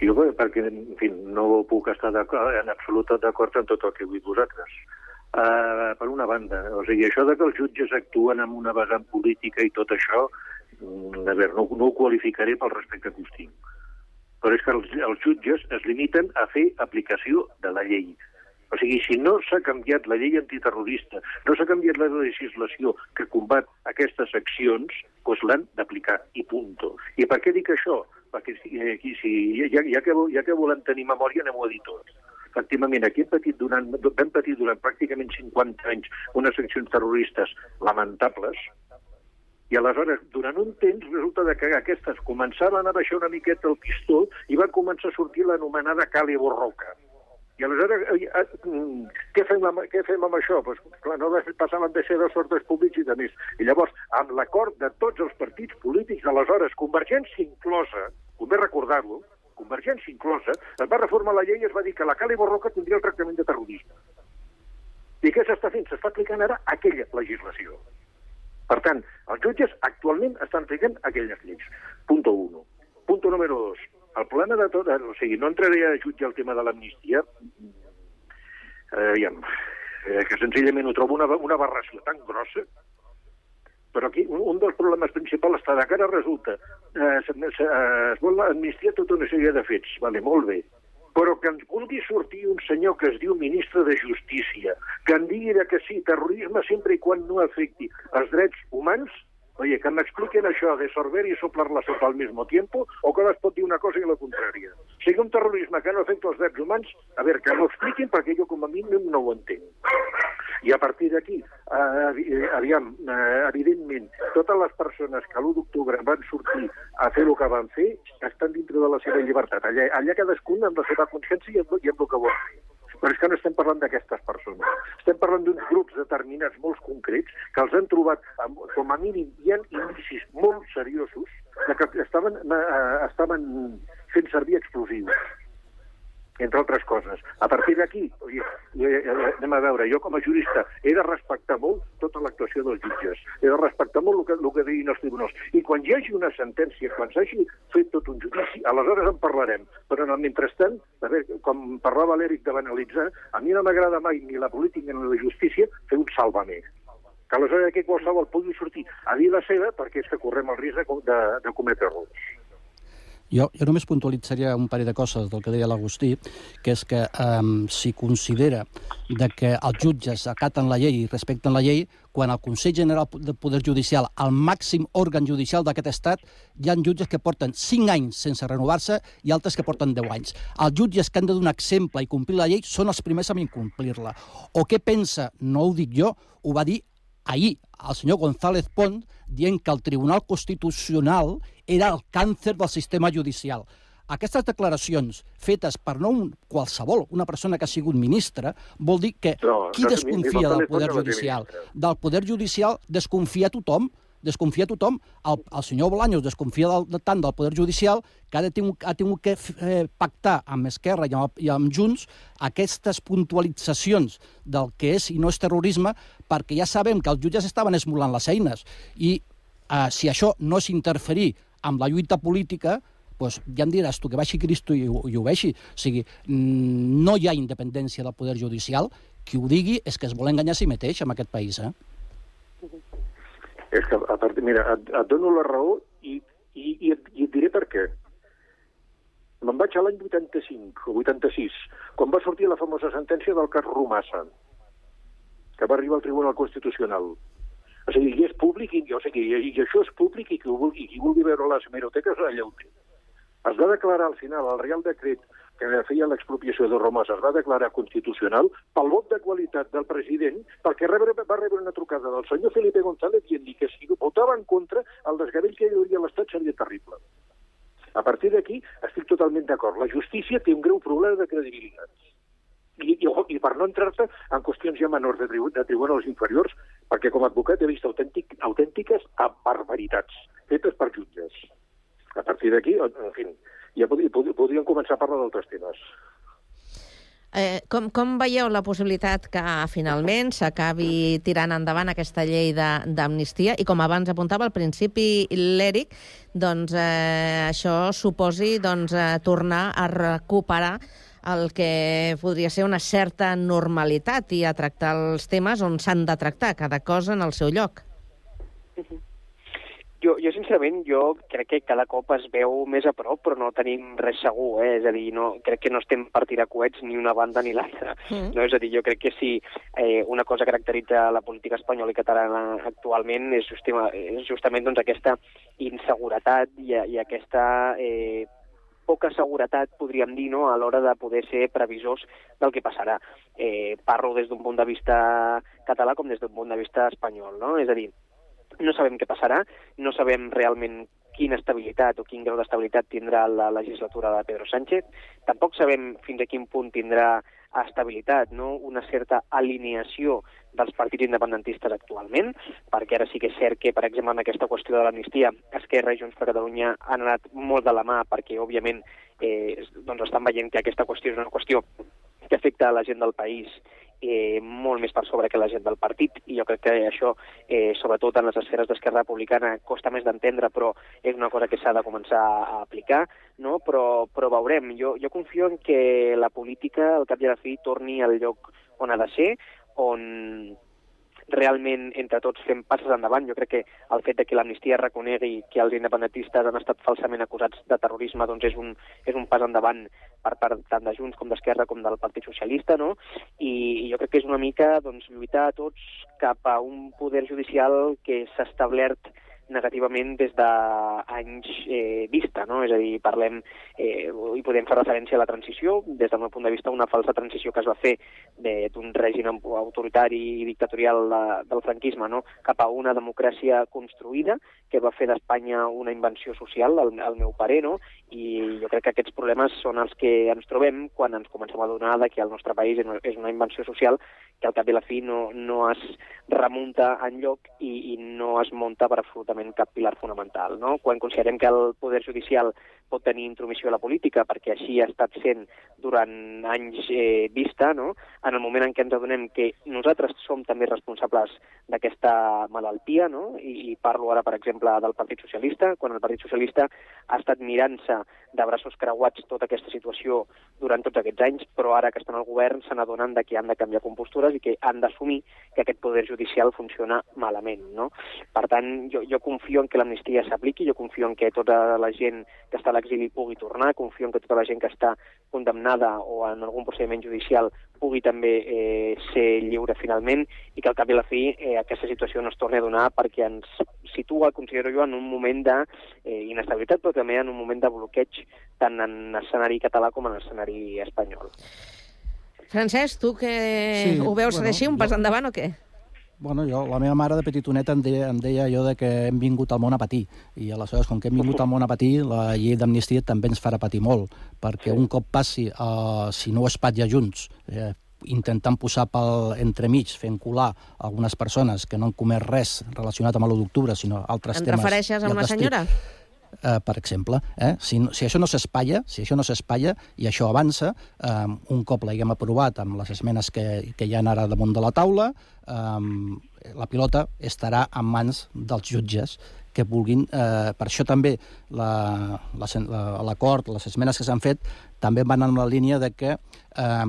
Jo, perquè, en fi, no puc estar en absolut d'acord amb tot el que heu dit vosaltres. Uh, per una banda, o sigui, això de que els jutges actuen amb una vessant política i tot això, a veure, no, no ho qualificaré pel respecte que us tinc. Però és que els, els jutges es limiten a fer aplicació de la llei. O sigui, si no s'ha canviat la llei antiterrorista, no s'ha canviat la legislació que combat aquestes accions, doncs l'han d'aplicar, i punto. I per què dic això? Perquè si, eh, si, ja, ja, que, ja que volem tenir memòria, anem a dir tot efectivament, aquí hem patit durant, vam patir durant pràcticament 50 anys unes accions terroristes lamentables, i aleshores, durant un temps, resulta que aquestes començaven a baixar una miqueta el pistó i va començar a sortir l'anomenada Cali Borroca. I aleshores, eh, eh, què fem, amb, què fem amb això? Pues, clar, no passaven de ser dos ordres públics i de més. I llavors, amb l'acord de tots els partits polítics, aleshores, Convergència inclosa, convé recordar-lo, Convergència inclosa, es va reformar la llei i es va dir que la Cali Borroca tindria el tractament de terrorisme. I què s'està fent? S'està aplicant ara aquella legislació. Per tant, els jutges actualment estan aplicant aquelles lleis. Punto 1. Punto número 2. El problema de tot... O sigui, no entraré a jutjar el tema de l'amnistia, eh, eh, que senzillament ho trobo una, una aberració tan grossa però aquí un, un dels problemes principals està de cara resulta eh, es, es vol amnistia tota una sèrie de fets, vale, molt bé, però que ens vulgui sortir un senyor que es diu ministre de Justícia, que en digui que sí, terrorisme sempre i quan no afecti els drets humans, Oye, que m'expliquen això de sorber i soplar la sopa al mismo tiempo, o que es pot dir una cosa i la contrària. Si un terrorisme que no afecta els drets humans, a veure, que m'ho expliquin perquè jo com a mínim no ho entenc. I a partir d'aquí, eh, aviam, eh, evidentment, totes les persones que l'1 d'octubre van sortir a fer el que van fer estan dintre de la seva llibertat. Allà, allà cadascun amb la seva consciència i amb, i amb el que vol fer. Però és que no estem parlant d'aquestes persones. Estem parlant d'uns grups determinats, molt concrets, que els han trobat, com a mínim, hi ha indicis molt seriosos de que estaven, eh, estaven fent servir explosius entre altres coses. A partir d'aquí, anem a veure, jo com a jurista he de respectar molt tota l'actuació dels jutges, he de respectar molt el que, el que diguin els tribunals. I quan hi hagi una sentència, quan s'hagi fet tot un judici, aleshores en parlarem. Però en el mentrestant, a veure, com parlava l'Eric de banalitzar, a mi no m'agrada mai ni la política ni la justícia fer un salvament que aleshores aquí qualsevol pugui sortir a dir la seva perquè és que correm el risc de, de, de cometre errors. Jo, jo només puntualitzaria un parell de coses del que deia l'Agustí, que és que um, si considera de que els jutges acaten la llei i respecten la llei, quan el Consell General del Poder Judicial, el màxim òrgan judicial d'aquest estat, hi ha jutges que porten 5 anys sense renovar-se i altres que porten 10 anys. Els jutges que han de donar exemple i complir la llei són els primers a incomplir-la. O què pensa, no ho dic jo, ho va dir ahir el senyor González Pont dient que el Tribunal Constitucional era el càncer del sistema judicial. Aquestes declaracions fetes per no un qualsevol, una persona que ha sigut ministre, vol dir que no, qui desconfia del Poder Judicial? Del Poder Judicial desconfia tothom, desconfia tothom. El, el senyor Bolaños desconfia del, de, tant del Poder Judicial que ha, tingut, ha tingut que eh, pactar amb Esquerra i amb, i amb Junts aquestes puntualitzacions del que és i no és terrorisme perquè ja sabem que els jutges estaven esmolant les eines i eh, si això no és interferir amb la lluita política pues, ja em diràs tu que baixi Cristo i, i ho veixi. O sigui, mm, no hi ha independència del poder judicial. Qui ho digui és que es vol enganyar a si mateix en aquest país, eh? És que, a part, mira, et, et dono la raó i, i, i, et, i et diré per què. Me'n vaig a l'any 85 o 86, quan va sortir la famosa sentència del cas Romassa, que va arribar al Tribunal Constitucional. O sigui, i és públic, i, o sigui, i, i això és públic, i qui, ho vulgui, qui vulgui veure les hemeroteques, allà ho té. Es va declarar al final, el Real Decret que feia l'expropiació de Romassa es va declarar constitucional pel vot de qualitat del president, perquè rebre, va rebre una trucada del senyor Felipe González dient-li que si votava en contra, el desgavell que hi hauria a l'Estat seria terrible. A partir d'aquí estic totalment d'acord. La justícia té un greu problema de credibilitat. I, i, i per no entrar-te en qüestions ja menors de, tribu, de tribunals inferiors, perquè com a advocat he vist autèntic, autèntiques barbaritats fetes per jutges. A partir d'aquí, en fi, ja pod, pod, podríem començar a parlar d'altres temes. Eh, com, com veieu la possibilitat que finalment s'acabi tirant endavant aquesta llei d'amnistia i com abans apuntava al principi l'Eric, doncs eh, això suposi doncs, eh, tornar a recuperar el que podria ser una certa normalitat i a tractar els temes on s'han de tractar, cada cosa en el seu lloc. Jo, jo, sincerament, jo crec que cada cop es veu més a prop, però no tenim res segur, eh? És a dir, no, crec que no estem per tirar coets ni una banda ni l'altra. Mm. No? És a dir, jo crec que si eh, una cosa caracteritza la política espanyola i catalana actualment és, justima, és justament doncs, aquesta inseguretat i, i aquesta eh, poca seguretat, podríem dir, no? a l'hora de poder ser previsors del que passarà. Eh, parlo des d'un punt de vista català com des d'un punt de vista espanyol. No? És a dir, no sabem què passarà, no sabem realment quina estabilitat o quin grau d'estabilitat tindrà la legislatura de Pedro Sánchez. Tampoc sabem fins a quin punt tindrà estabilitat, no? una certa alineació dels partits independentistes actualment, perquè ara sí que és cert que, per exemple, en aquesta qüestió de l'amnistia, Esquerra i Junts per Catalunya han anat molt de la mà perquè, òbviament, eh, doncs estan veient que aquesta qüestió és una qüestió que afecta a la gent del país eh, molt més per sobre que la gent del partit, i jo crec que això, eh, sobretot en les esferes d'Esquerra Republicana, costa més d'entendre, però és una cosa que s'ha de començar a aplicar, no? però, però veurem. Jo, jo confio en que la política, al cap i a la fi, torni al lloc on ha de ser, on realment entre tots fem passes endavant. Jo crec que el fet de que l'amnistia reconegui que els independentistes han estat falsament acusats de terrorisme doncs és un, és un pas endavant per part tant de Junts com d'Esquerra com del Partit Socialista, no? I, jo crec que és una mica doncs, lluitar tots cap a un poder judicial que s'ha establert negativament des d'anys eh, vista, no? És a dir, parlem, eh, i podem fer referència a la transició, des del meu punt de vista una falsa transició que es va fer d'un règim autoritari i dictatorial de, del franquisme, no? cap a una democràcia construïda que va fer d'Espanya una invenció social, al, al meu parer, no? i jo crec que aquests problemes són els que ens trobem quan ens comencem a adonar que el nostre país és una- invenció social que al cap i la fi no, no es remunta en lloc i, i no es munta per absolutament cap pilar fonamental. No? Quan considerem que el poder judicial pot tenir intromissió a la política, perquè així ha estat sent durant anys eh, vista, no? en el moment en què ens adonem que nosaltres som també responsables d'aquesta malaltia, no? I, i parlo ara, per exemple, del Partit Socialista, quan el Partit Socialista ha estat mirant-se de braços creuats tota aquesta situació durant tots aquests anys, però ara que estan al govern se n'adonen que han de canviar compostures i que han d'assumir que aquest poder judicial funciona malament. No? Per tant, jo, jo confio en que l'amnistia s'apliqui, jo confio en que tota la gent que està l'exili pugui tornar, confio en que tota la gent que està condemnada o en algun procediment judicial pugui també eh, ser lliure finalment i que al cap i a la fi eh, aquesta situació no es torni a donar perquè ens situa, considero jo, en un moment d'inestabilitat, però també en un moment de bloqueig tant en escenari català com en escenari espanyol. Francesc, tu que Sí, ho veus bueno, així, un pas endavant o què? Bueno, jo, la meva mare de petitoneta em deia, em deia allò de que hem vingut al món a patir. I aleshores, com que hem vingut al món a patir, la llei d'amnistia també ens farà patir molt, perquè un cop passi, uh, si no ho espatlla junts, eh, intentant posar pel entremig, fent colar algunes persones que no han comès res relacionat amb l'1 d'octubre, sinó altres temes... refereixes a una senyora? Eh, per exemple. Eh? Si, si això no s'espatlla, si això no s'espatlla i això avança, eh, un cop l'haguem aprovat amb les esmenes que, que hi ha ara damunt de la taula, eh, la pilota estarà en mans dels jutges que vulguin... Eh, per això també la- la l'acord, la, les esmenes que s'han fet, també van en la línia de que eh,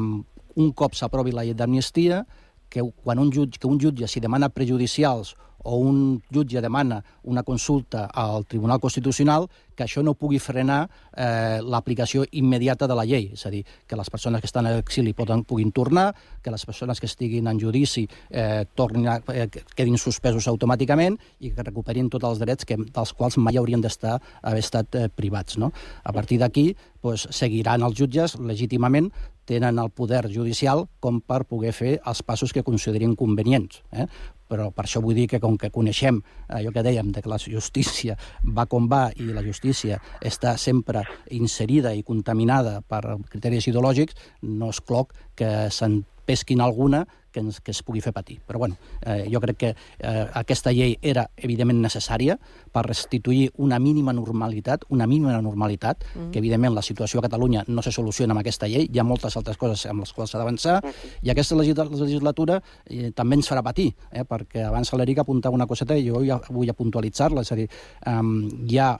un cop s'aprovi la llei d'amnistia, que quan un jutge, que un jutge si demana prejudicials o un jutge demana una consulta al Tribunal Constitucional, que això no pugui frenar eh, l'aplicació immediata de la llei. És a dir, que les persones que estan a l'exili poden, puguin tornar, que les persones que estiguin en judici eh, tornin a, eh, que quedin suspesos automàticament i que recuperin tots els drets que, dels quals mai haurien d'estar haver estat eh, privats. No? A partir d'aquí pues, seguiran els jutges legítimament tenen el poder judicial com per poder fer els passos que considerin convenients. Eh? Però per això vull dir que com que coneixem allò que dèiem, de que la justícia va com va i la justícia està sempre inserida i contaminada per criteris ideològics, no és cloc que se'n pesquin alguna que, ens, que es pugui fer patir. Però bueno, eh, jo crec que eh, aquesta llei era evidentment necessària per restituir una mínima normalitat, una mínima normalitat, Mm. que evidentment la situació a Catalunya no se soluciona amb aquesta llei, hi ha moltes altres coses amb les quals s'ha d'avançar, i aquesta legis- legislatura eh, també ens farà patir, eh, perquè abans l'Eric apuntava una coseta i jo ja vull puntualitzar-la, és a dir, eh, hi ha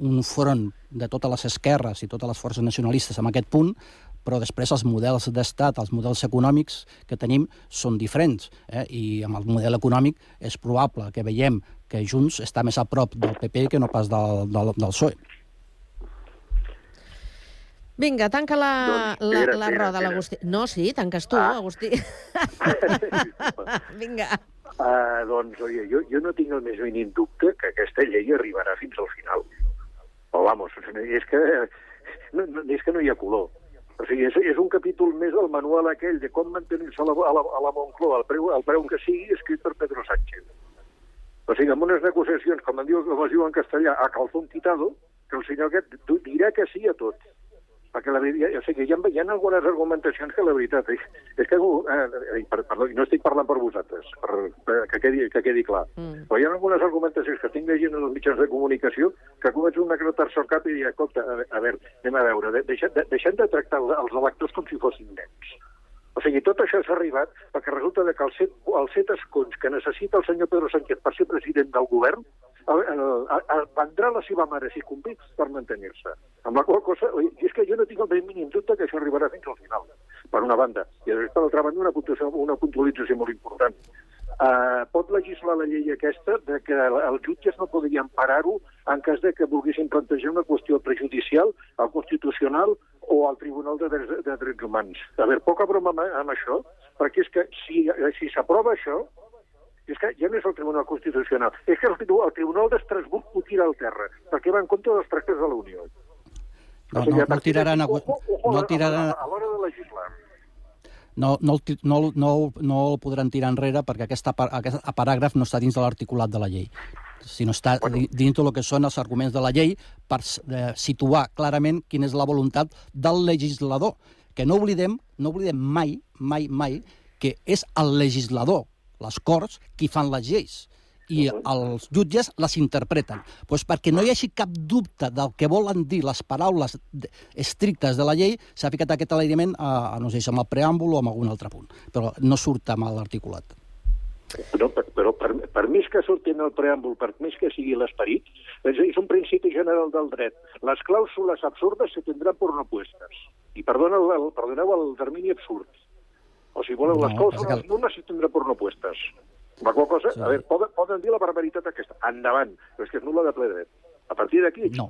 un front de totes les esquerres i totes les forces nacionalistes en aquest punt, però després els models d'estat, els models econòmics que tenim són diferents, eh? i amb el model econòmic és probable que veiem que Junts està més a prop del PP que no pas del, del, del PSOE. Vinga, tanca la, Doncs, la, espera, la espera, roda, l'Agustí. No, sí, tanques tu, Ah. Agustí. [laughs] Vinga. Uh, doncs, oi, jo, jo no tinc el més mínim dubte que aquesta llei arribarà fins al final. O, vamos, és que no, no, és que no hi ha color. O sigui, és, és un capítol més del manual aquell de com mantenir-se a, la, a, la, a la Moncloa al preu, al preu que sigui, escrit per Pedro Sánchez. O sigui, amb unes negociacions, com, en diu, com es diu en castellà, a calzón quitado, que el senyor aquest dirà que sí a tot. Perquè la veritat, o sigui, hi ha, hi ha algunes argumentacions que la veritat és, és que, eh, per, perdó, no estic parlant per vosaltres, per, per, que, quedi, que quedi clar, mm. però hi ha algunes argumentacions que estic llegint en els mitjans de comunicació que començo una cretar-se al cap i dir, escolta, a, a veure, anem a veure, de, deixem, de, deixem de tractar els, electors com si fossin nens. O sigui, tot això s'ha arribat perquè resulta que els set, els set escons que necessita el senyor Pedro Sánchez per ser president del govern el, el, el, vendrà la seva mare, si convé, per mantenir-se. Amb la qual cosa, és que jo no tinc el ben mínim dubte que això arribarà fins al final, per una banda. I després, per l'altra banda, una puntuació, una puntualització molt important. Uh, pot legislar la llei aquesta de que els jutges no podrien parar-ho en cas de que volguessin plantejar una qüestió prejudicial al Constitucional o al Tribunal de Drets, de Drets Humans. A veure, poca broma amb, amb això, perquè és que si, si s'aprova això, és que ja no és el Tribunal Constitucional, és que el, el Tribunal d'Estrasburg ho tira al terra, perquè va en contra dels tractes de la Unió. No, O sigui, no, no tiraran, a, ojo, ojo, no a- tiraran, A, l'hora de legislar. no, no, el no, no, no el podran tirar enrere perquè aquesta, aquest paràgraf no està dins de l'articulat de la llei sinó està bueno. dins del que són els arguments de la llei per eh, situar clarament quina és la voluntat del legislador. Que no oblidem, no oblidem mai, mai, mai, que és el legislador, les Corts, qui fan les lleis i els jutges les interpreten. Pues perquè no hi hagi cap dubte del que volen dir les paraules estrictes de la llei, s'ha ficat aquest element, a, a, no sé si amb el preàmbul o amb algun altre punt, però no surt amb l'articulat. Però, per, però per, per més que surti en el preàmbul, per més que sigui l'esperit, és, és un principi general del dret. Les clàusules absurdes se tindran por no puestes. I perdona el, el, perdoneu el termini absurd. O si voleu, les No, clàusules passa que- nul·les se tindran por no puestes. La qual cosa, Sí. a veure, poden, poden dir la barbaritat aquesta, endavant, però és que és nul·la de ple dret. A partir d'aquí, no.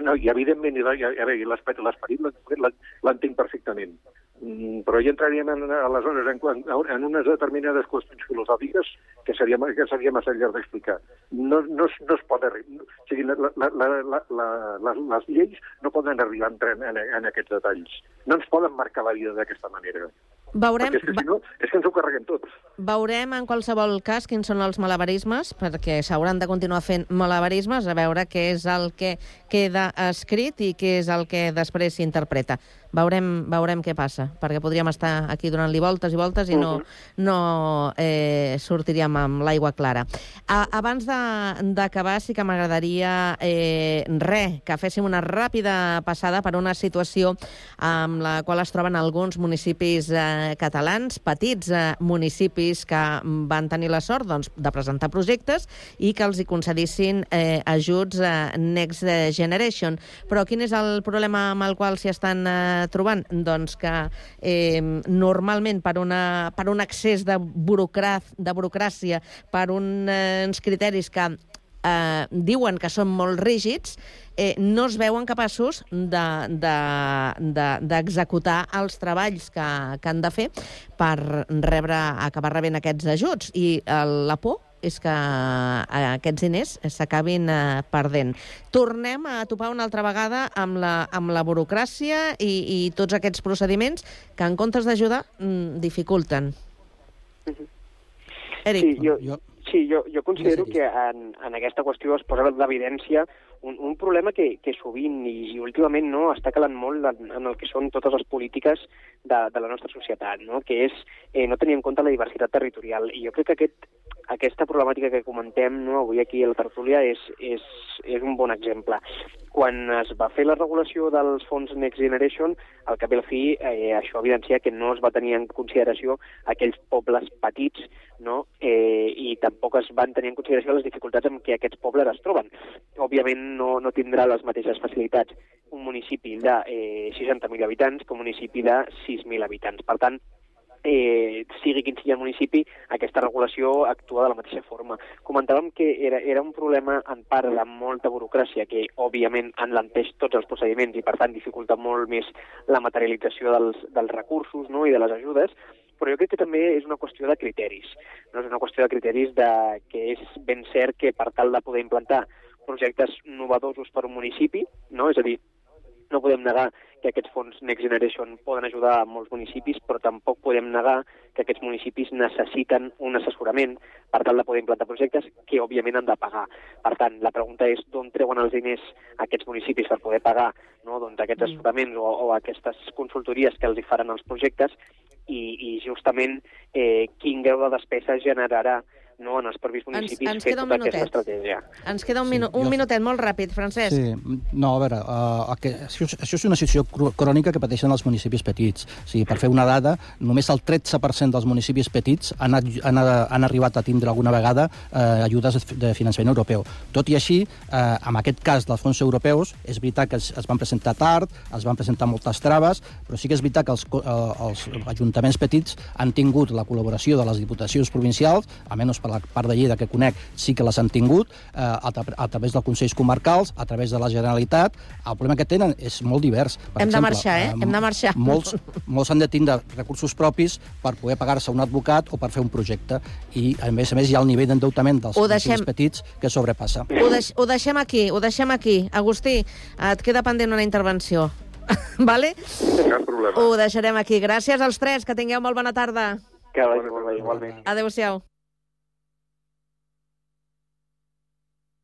no. i evidentment, i, i, a veure, i l'esperit l'esperit l'en- l'en- l'entenc perfectament. Mm, però ja entraríem en, aleshores en, en, en unes determinades qüestions filosòfiques que seria, que seria massa llarg d'explicar. No, no, no es pot arribar... O sigui, la, la, la, la, la, les, les lleis no poden arribar en, en, en aquests detalls. No ens poden marcar la vida d'aquesta manera. Veurem, Perquè és que, si no, és que ens ho carreguem tot. Veurem en qualsevol cas quins són els malabarismes, perquè s'hauran de continuar fent malabarismes, a veure què és el que queda escrit i què és el que després s'interpreta. Veurem, veurem què passa, perquè podríem estar aquí donant-li voltes i voltes i no, Mhm. no eh, sortiríem amb l'aigua clara. A, abans d'acabar, sí que m'agradaria eh, re, que féssim una ràpida passada per una situació amb la qual es troben alguns municipis eh, catalans, petits eh, municipis que van tenir la sort doncs, de presentar projectes i que els hi concedissin eh, ajuts eh, Next Generation. Però quin és el problema amb el qual s'hi estan eh, trobant? Doncs que eh, normalment per, una, per un excés de, burocrat, de burocràcia, per un, eh, uns criteris que eh, diuen que són molt rígids, eh, no es veuen capaços d'executar de, de, d'executar els treballs que, que han de fer per rebre, acabar rebent aquests ajuts. I eh, la por és que eh, aquests diners s'acabin eh, perdent. Tornem a topar una altra vegada amb la, amb la burocràcia i, i tots aquests procediments que, en comptes d'ajudar, mm, dificulten. Eric. Sí, jo, sí, jo, jo considero que en, en aquesta qüestió es posa d'evidència un, un problema que, que sovint i, i últimament no està calant molt en, en el que són totes les polítiques de, de la nostra societat, no? que és eh, no tenir en compte la diversitat territorial. I jo crec que aquest, aquesta problemàtica que comentem no, avui aquí a la tertúlia és, és, és un bon exemple. Quan es va fer la regulació dels fons Next Generation, al cap i a la fi eh, això evidencia que no es va tenir en consideració aquells pobles petits no? eh, i tampoc es van tenir en consideració les dificultats amb què aquests pobles es troben. Òbviament no, no tindrà les mateixes facilitats un municipi de eh, 60.000 habitants que un municipi de 6.000 habitants. Per tant, eh, sigui quin sigui el municipi, aquesta regulació actua de la mateixa forma. Comentàvem que era, era un problema en part de molta burocràcia que, òbviament, enlenteix tots els procediments i, per tant, dificulta molt més la materialització dels, dels recursos no? i de les ajudes, però jo crec que també és una qüestió de criteris. No? És una qüestió de criteris de, que és ben cert que per tal de poder implantar projectes novedosos per un municipi, no? és a dir, no podem negar que aquests fons Next Generation poden ajudar a molts municipis, però tampoc podem negar que aquests municipis necessiten un assessorament per tal de poder implantar projectes que, òbviament, han de pagar. Per tant, la pregunta és d'on treuen els diners aquests municipis per poder pagar no, doncs, aquests assessoraments o, o aquestes consultories que els hi faran els projectes i, i justament eh, quin grau de despesa generarà no, en els propis municipis ens fer queda un tota aquesta estratègia. Ens queda un, minu un minutet molt ràpid, Francesc. Sí, no, a veure, uh, aquest, això, és- això és una situació crònica que pateixen els municipis petits. O sigui, per fer una dada, només el 13% dels municipis petits han, han, han arribat a tindre alguna vegada uh, ajudes de finançament europeu. Tot i així, uh, en aquest cas dels fons europeus, és veritat que es, es van presentar tard, es van presentar moltes traves, però sí que és veritat que els, uh, els ajuntaments petits han tingut la col·laboració de les diputacions provincials, almenys per la part de Lleida que conec, sí que les han tingut, eh, a, tra a través dels Consells Comarcals, a través de la Generalitat. El problema que tenen és molt divers. Per Hem de exemple, marxar, eh? Hem de marxar. Molts, molts han de tindre recursos propis per poder pagar-se un advocat o per fer un projecte. I, a més a més, hi ha el nivell d'endeutament dels Ho deixem- petits que sobrepassa. Ho, deix ho deixem aquí, ho deixem aquí. Agustí, et queda pendent una intervenció. [laughs] vale? Cap problema. Ho deixarem aquí. Gràcies als tres, que tingueu molt bona tarda. Que vagi molt bé, igualment. Adéu-siau.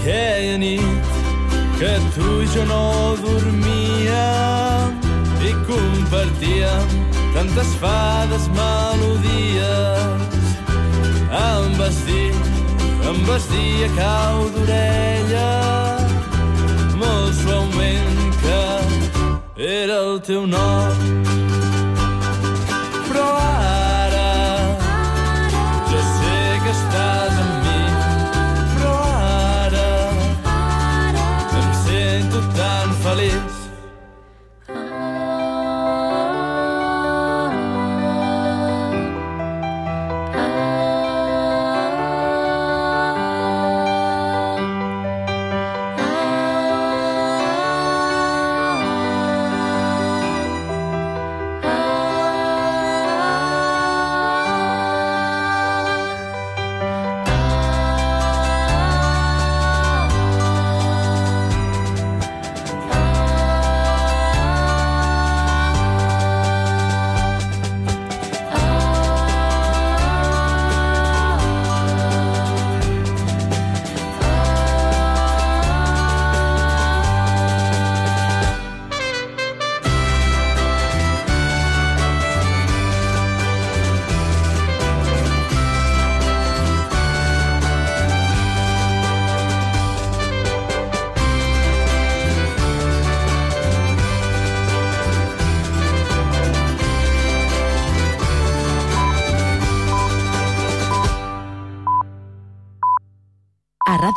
Aquella nit que tu i jo no dormíem i compartíem tantes fades melodies. Em vas dir, em vas dir a cau d'orella molt suaument que era el teu nom.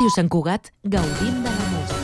Ràdio Sant Cugat gaudim de la música.